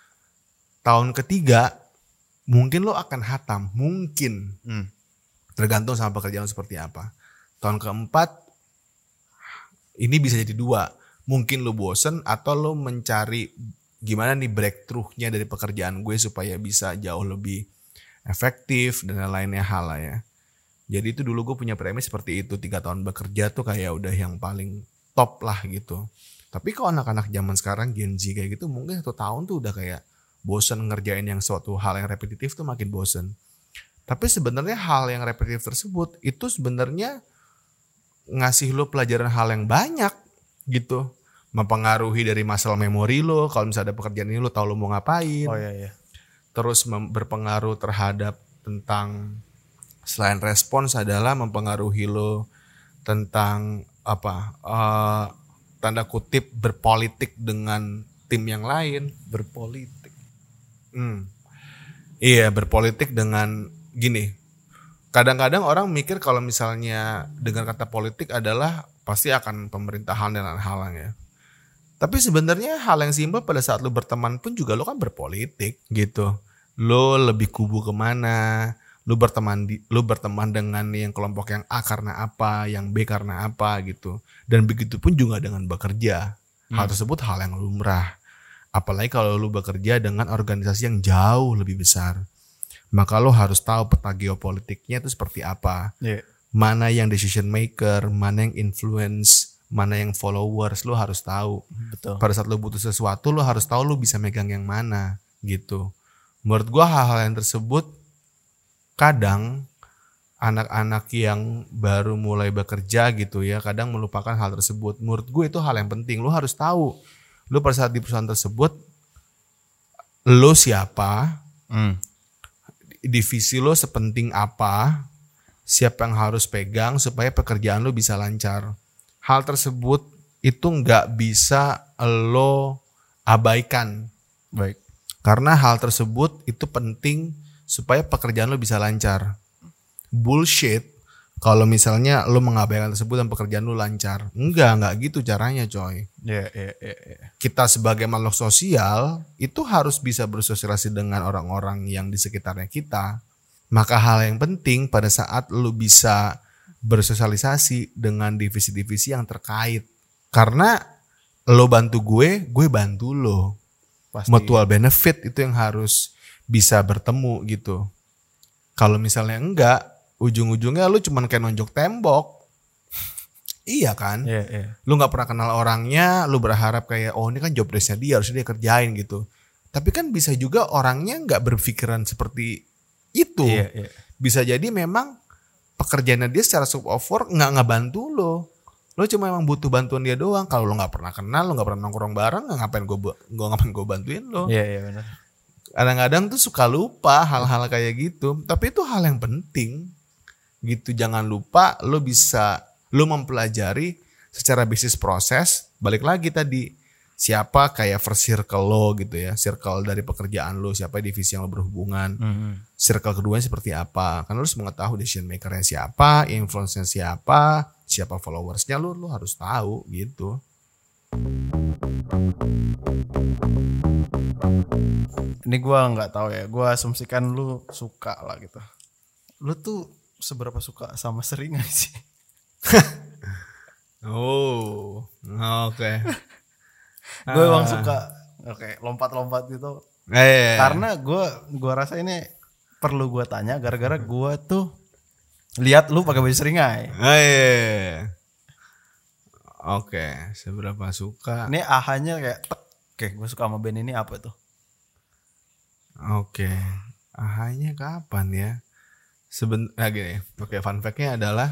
Tahun ketiga mungkin lo akan hatam, mungkin Hmm. tergantung sama pekerjaan lo seperti apa. Tahun keempat ini bisa jadi dua, mungkin lo bosen atau lo mencari gimana nih breakthrough-nya dari pekerjaan gue supaya bisa jauh lebih efektif dan lain-lainnya hal lah ya. Jadi itu dulu gue punya premis seperti itu tiga tahun bekerja tuh kayak udah yang paling top lah gitu. Tapi kalau anak-anak zaman sekarang Gen Z kayak gitu mungkin satu tahun tuh udah kayak bosen ngerjain yang suatu hal yang repetitif tuh makin bosen. Tapi sebenarnya hal yang repetitif tersebut itu sebenarnya ngasih lo pelajaran hal yang banyak gitu. Mempengaruhi dari masalah memori lo. Kalau misalnya ada pekerjaan ini lo tahu lo mau ngapain. Oh iya iya. Terus berpengaruh terhadap tentang selain respons adalah mempengaruhi lo tentang apa eh, tanda kutip berpolitik dengan tim yang lain. Berpolitik. Hmm. Iya, berpolitik dengan gini. Kadang-kadang orang mikir kalau misalnya dengan kata politik adalah pasti akan pemerintahan dan lain-lain ya. Tapi sebenarnya hal yang simpel pada saat lu berteman pun juga lu kan berpolitik gitu. Lu lebih kubu ke mana? Lu berteman di, lu berteman dengan yang kelompok yang A karena apa, yang B karena apa gitu. Dan begitu pun juga dengan bekerja. Hal tersebut hal yang lumrah. Apalagi kalau lu bekerja dengan organisasi yang jauh lebih besar. Maka lu harus tahu peta geopolitiknya itu seperti apa Iya. mana yang decision maker, mana yang influence, mana yang followers, lu harus tahu. Betul. Pada saat lu butuh sesuatu, lu harus tahu lu bisa megang yang mana gitu. Menurut gua hal-hal yang tersebut kadang anak-anak yang baru mulai bekerja gitu ya, kadang melupakan hal tersebut. Menurut gue itu hal yang penting. Lu harus tahu. Lu pada saat di perusahaan tersebut, lu siapa, Hmm. Divisi lo sepenting apa, siapa yang harus pegang supaya pekerjaan lo bisa lancar. Hal tersebut itu nggak bisa lo abaikan Baik. karena hal tersebut itu penting supaya pekerjaan lo bisa lancar. Bullshit kalau misalnya lo mengabaikan tersebut dan pekerjaan lo lancar. Enggak, enggak gitu caranya coy Iya, iya, iya, iya. kita sebagai makhluk sosial itu harus bisa bersosialisasi dengan orang-orang yang di sekitarnya kita. Maka hal yang penting pada saat lu bisa bersosialisasi dengan divisi-divisi yang terkait. Karena lo bantu gue, gue bantu lo. Pasti. Mutual benefit itu yang harus bisa bertemu gitu. Kalau misalnya enggak, ujung-ujungnya lu cuman kayak nonjok tembok. iya kan? Iya, iya. lu nggak pernah kenal orangnya, lu berharap kayak oh ini kan job desk-nya dia harusnya dia kerjain gitu. Tapi kan bisa juga orangnya nggak berpikiran seperti itu. Iya, iya. Bisa jadi memang pekerjaannya dia secara scope of work nggak ngebantu lo. Lo cuma emang butuh bantuan dia doang. Kalau lo nggak pernah kenal, lo nggak pernah nongkrong bareng, nggak ngapain gue gue ngapain gue bantuin lo. Iya, iya benar. Kadang-kadang tuh suka lupa hal-hal kayak gitu. Tapi itu hal yang penting. Gitu jangan lupa lo bisa lo mempelajari secara bisnis proses. Balik lagi tadi siapa kayak first circle lo gitu ya. Circle dari pekerjaan lo, siapa divisi yang lo berhubungan. Hmm. Circle keduanya seperti apa. Kan lo harus mengetahui decision makernya siapa, influence-nya siapa, siapa followersnya lo, lo harus tahu gitu. Ini gua nggak tahu ya. Gua asumsikan lu suka lah gitu. Lu tuh seberapa suka sama seringai sih? Oh, oke. gue emang suka oke lompat-lompat gitu Eh, karena gue gua rasa ini perlu gue tanya gara-gara gue tuh lihat lu pakai baju seringai Eh. Oke, seberapa suka? ini ahanya kayak tek oke gue suka sama band ini apa tuh Oke. Ahanya kapan ya? Seben ah, gini. Oke, fun fact-nya adalah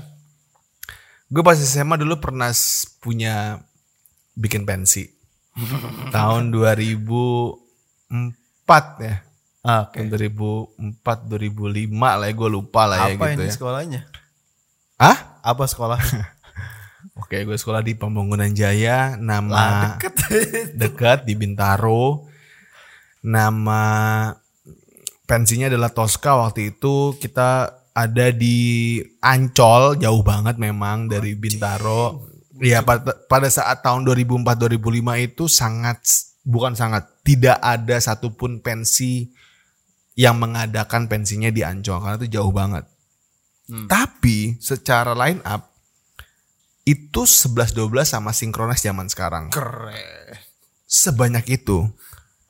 gue pas SMA dulu pernah punya bikin pensi. Tahun 2004 ya. Ah, oke Tahun 2004 2005 lah ya gue lupa lah ya apa gitu ini ya. sekolahnya Hah? apa sekolah Oke, gue sekolah di Pembangunan Jaya, nama deket dekat di Bintaro. Nama pensinya adalah Tosca waktu itu kita ada di Ancol jauh banget memang dari Bintaro. Iya pada, pada saat tahun 2004 2005 itu sangat bukan sangat tidak ada satupun pensi yang mengadakan pensinya di Ancol karena itu jauh banget. Hmm. Tapi secara line up itu 11 12 sama sinkronis zaman sekarang keren sebanyak itu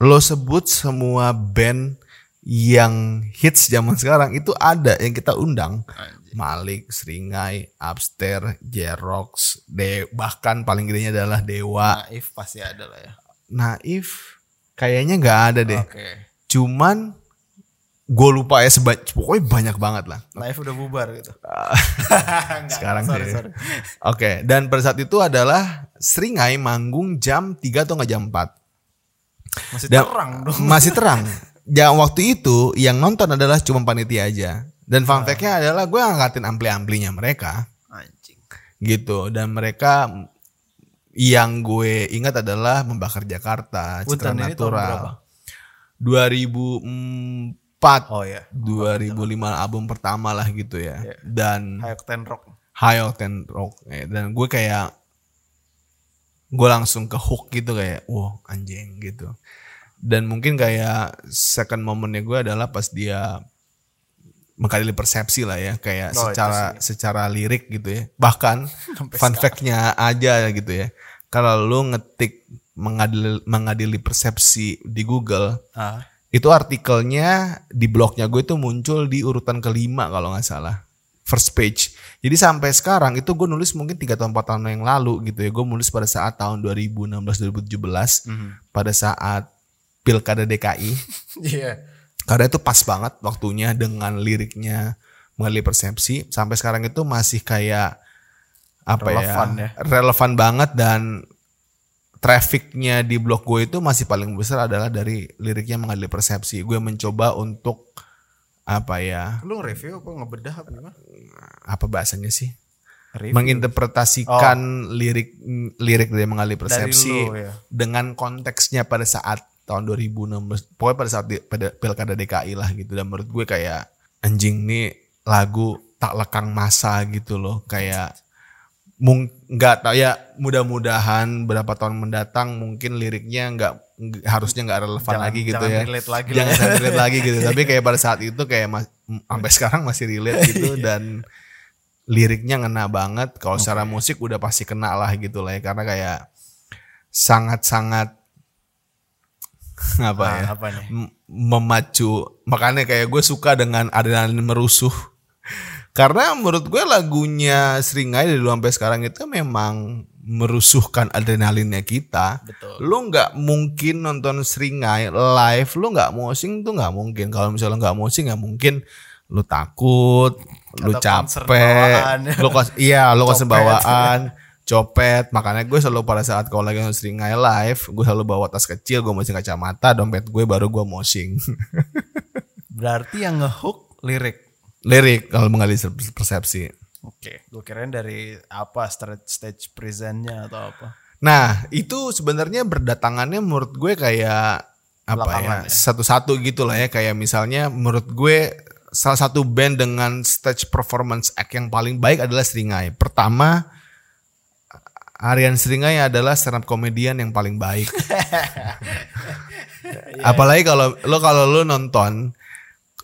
lo sebut semua band yang hits zaman sekarang itu ada yang kita undang Malik, Seringai, Upstairs, Jerox, De bahkan paling gedenya adalah Dewa, naif pasti ada lah ya Naif kayaknya nggak ada deh. oke Cuman gue lupa ya seba pokoknya banyak banget lah. naif udah bubar gitu Sekarang sorry, deh. sorry. Oke, dan pada saat itu adalah Seringai manggung jam 3 atau nggak jam 4. masih Dan- terang dong Masih terang. Ya waktu itu yang nonton adalah cuma panitia aja. Dan fun fact-nya adalah gue angkatin ampli-amplinya mereka anjing gitu. Dan mereka yang gue ingat adalah membakar Jakarta, Citra? Natural. 2004 oh ya 2005 album pertama lah gitu ya. Iya. Dan High Octane Rock High Octane Rock. Eh, Dan gue kayak gue langsung ke hook gitu kayak wow anjing gitu dan mungkin kayak second momennya gue adalah pas dia mengkali persepsi lah ya kayak Oh, secara secara lirik gitu ya. Bahkan fun fact-nya aja gitu ya. Kalau lu ngetik mengadili, mengadili persepsi di Google Ah. itu artikelnya di blognya gue itu muncul di urutan kelima kalau nggak salah. First page. Jadi sampai sekarang itu gue nulis mungkin tiga tahun empat tahun yang lalu gitu ya. Gue nulis pada saat tahun 2016 2017 pada saat pilkada DKI Iya. karena itu pas banget waktunya dengan liriknya mengalih persepsi sampai sekarang itu masih kayak apa Relevan ya, ya. relevan banget dan trafficnya di blog gue itu masih paling besar adalah dari liriknya mengalih persepsi gue mencoba untuk apa ya Lu review apa ngebedah apa gimana? apa bahasanya sih Review. menginterpretasikan lirik lirik dari mengalih persepsi lu, ya. dengan konteksnya pada saat tahun 2016 pokoknya pada saat di, pada pilkada DKI lah gitu. Dan menurut gue kayak anjing nih lagu tak lekang masa gitu loh. Kayak mung nggak tahu ya mudah-mudahan berapa tahun mendatang mungkin liriknya nggak harusnya nggak relevan Jangan- lagi gitu jangan ya. relate lagi jangan lah ya. relate lagi gitu. Tapi kayak pada saat itu kayak mas, sampai sekarang masih relate gitu. Dan liriknya ngena banget. Kalau secara musik udah pasti kena lah gitu lah ya. Karena kayak sangat-sangat apa Ah, ya apa nih? memacu makanya kayak gue suka dengan adrenalin merusuh karena menurut gue lagunya Seringai dari dulu sampai sekarang itu memang merusuhkan adrenalinnya kita Betul. lu nggak mungkin nonton Seringai live lu nggak mosing tuh nggak mungkin kalau misalnya nggak mosing ya mungkin lu takut lu Atau konser capek bawaan. lu kos iya lu Copet. bawaan copet makanya gue selalu pada saat kalau lagi Seringai live gue selalu bawa tas kecil gue mosing kacamata dompet gue baru gue mosing Berarti yang ngehook lirik. lirik kalau mengalih persepsi Oke. Gue kirain dari apa stage presentnya atau apa. Nah, itu sebenarnya berdatangannya menurut gue kayak apa ya, ya. satu-satu gitu lah ya. Kayak misalnya menurut gue salah satu band dengan stage performance act yang paling baik adalah Seringai. Pertama, Aryan Seringai adalah stand up komedian yang paling baik. Apalagi kalau lo kalau lo nonton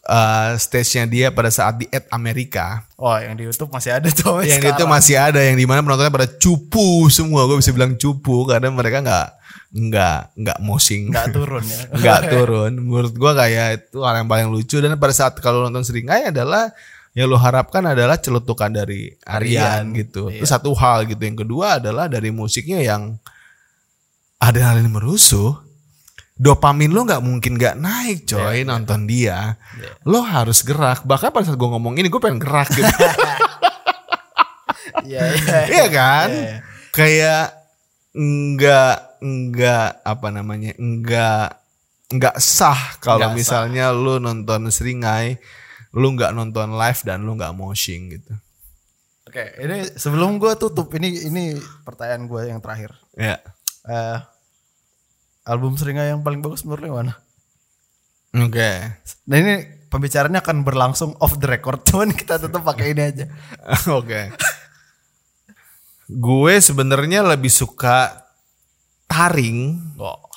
uh, stage-nya dia pada saat di Ed Amerika, Oh, yang di YouTube masih ada tuh. yang itu sekarang. masih ada yang di mana penontonnya pada cupu semua gue bisa bilang cupu karena mereka nggak nggak nggak mosing nggak turun ya. nggak turun menurut gue kayak itu hal yang paling lucu dan pada saat kalau nonton Seringai adalah yang lo harapkan adalah celutukan dari Aryan, Aryan, gitu iya. itu satu hal gitu yang kedua adalah dari musiknya yang adrenalin merusuh dopamin lo nggak mungkin nggak naik coy nonton dia lo harus gerak bahkan pada saat gue ngomong ini gue pengen gerak gitu Iya, iya. Iya kan? Iya, iya. Kayak enggak enggak apa namanya? enggak enggak sah kalau Nggak sah. misalnya lu nonton Seringai, lu nggak nonton live dan lu nggak moshing gitu. Oke, ini sebelum gue tutup ini ini pertanyaan gue yang terakhir. Ya. Eh album Seringai yang paling bagus menurut yang mana? Oke. Nah ini pembicaraannya akan berlangsung off the record, cuman kita tetap pakai ini aja. Oke. Gue sebenarnya lebih suka taring, Oh,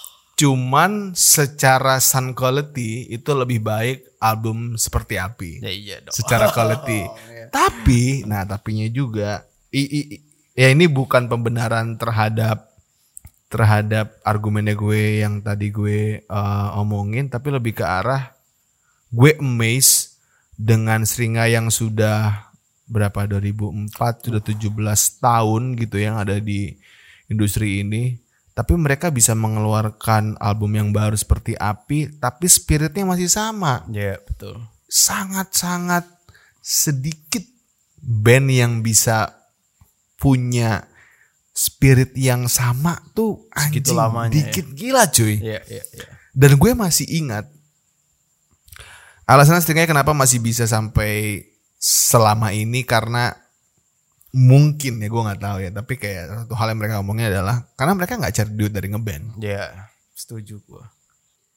cuman secara sound quality itu lebih baik album seperti api. ya iya dong. secara quality. iya. Tapi, nah tapinya juga, i, i- i- ya ini bukan pembenaran terhadap terhadap argumennya gue yang tadi gue uh, omongin, tapi lebih ke arah gue amazed dengan Seringai yang sudah berapa 2004 sudah 17 tahun gitu yang ada di industri ini tapi mereka bisa mengeluarkan album yang baru seperti api tapi spiritnya masih sama Iya, betul. sangat-sangat sedikit band yang bisa punya spirit yang sama tuh Segitu anjing lamanya dikit gila cuy. Iya, iya, iya. Dan gue masih ingat alasan seringnya kenapa masih bisa sampai selama ini karena mungkin ya gue nggak tahu ya tapi kayak satu hal yang mereka ngomongnya adalah karena mereka nggak cari duit dari ngeband Iya, setuju gua.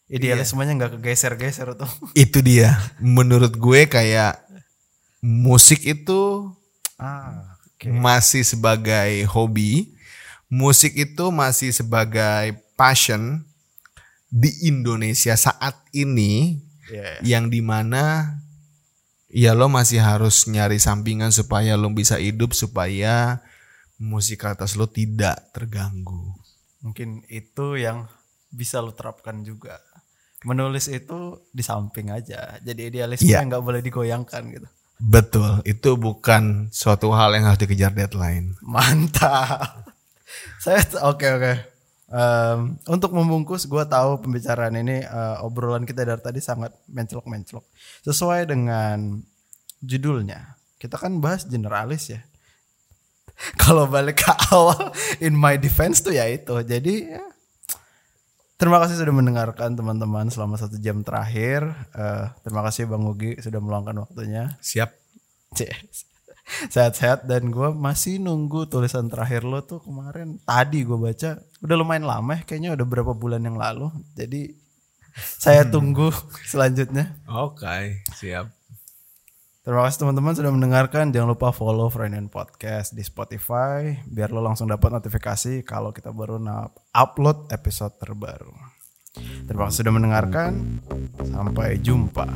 Idealismenya nggak kegeser-geser tuh. itu dia menurut gue kayak musik itu Ah, oke. masih sebagai hobi musik itu masih sebagai passion di Indonesia saat ini Iya. yang di mana ya lo masih harus nyari sampingan supaya lo bisa hidup supaya musikalitas lo tidak terganggu. Mungkin itu yang bisa lo terapkan juga. Menulis itu di samping aja. Jadi idealisme yang nggak boleh digoyangkan gitu. Betul, itu bukan suatu hal yang harus dikejar deadline. Mantap. Saya oke oke. Em, untuk membungkus, gue tahu pembicaraan ini eh, obrolan kita dari tadi sangat menclok-menclok. Sesuai dengan judulnya, kita kan bahas generalis ya. Kalau balik ke awal, in my defense tuh ya itu. Jadi ya, terima kasih sudah mendengarkan teman-teman selama satu jam terakhir. Eh, terima kasih Bang Ugi sudah meluangkan waktunya. Siap. Yes. Sehat-sehat dan gue masih nunggu tulisan terakhir lo tuh kemarin tadi gue baca udah lumayan lama ya, kayaknya udah berapa bulan yang lalu jadi saya tunggu selanjutnya. Oke, siap. terima kasih teman-teman sudah mendengarkan. Jangan lupa follow Friend Podcast di Spotify biar lo langsung dapat notifikasi kalau kita baru upload episode terbaru. Terima kasih sudah mendengarkan. Sampai jumpa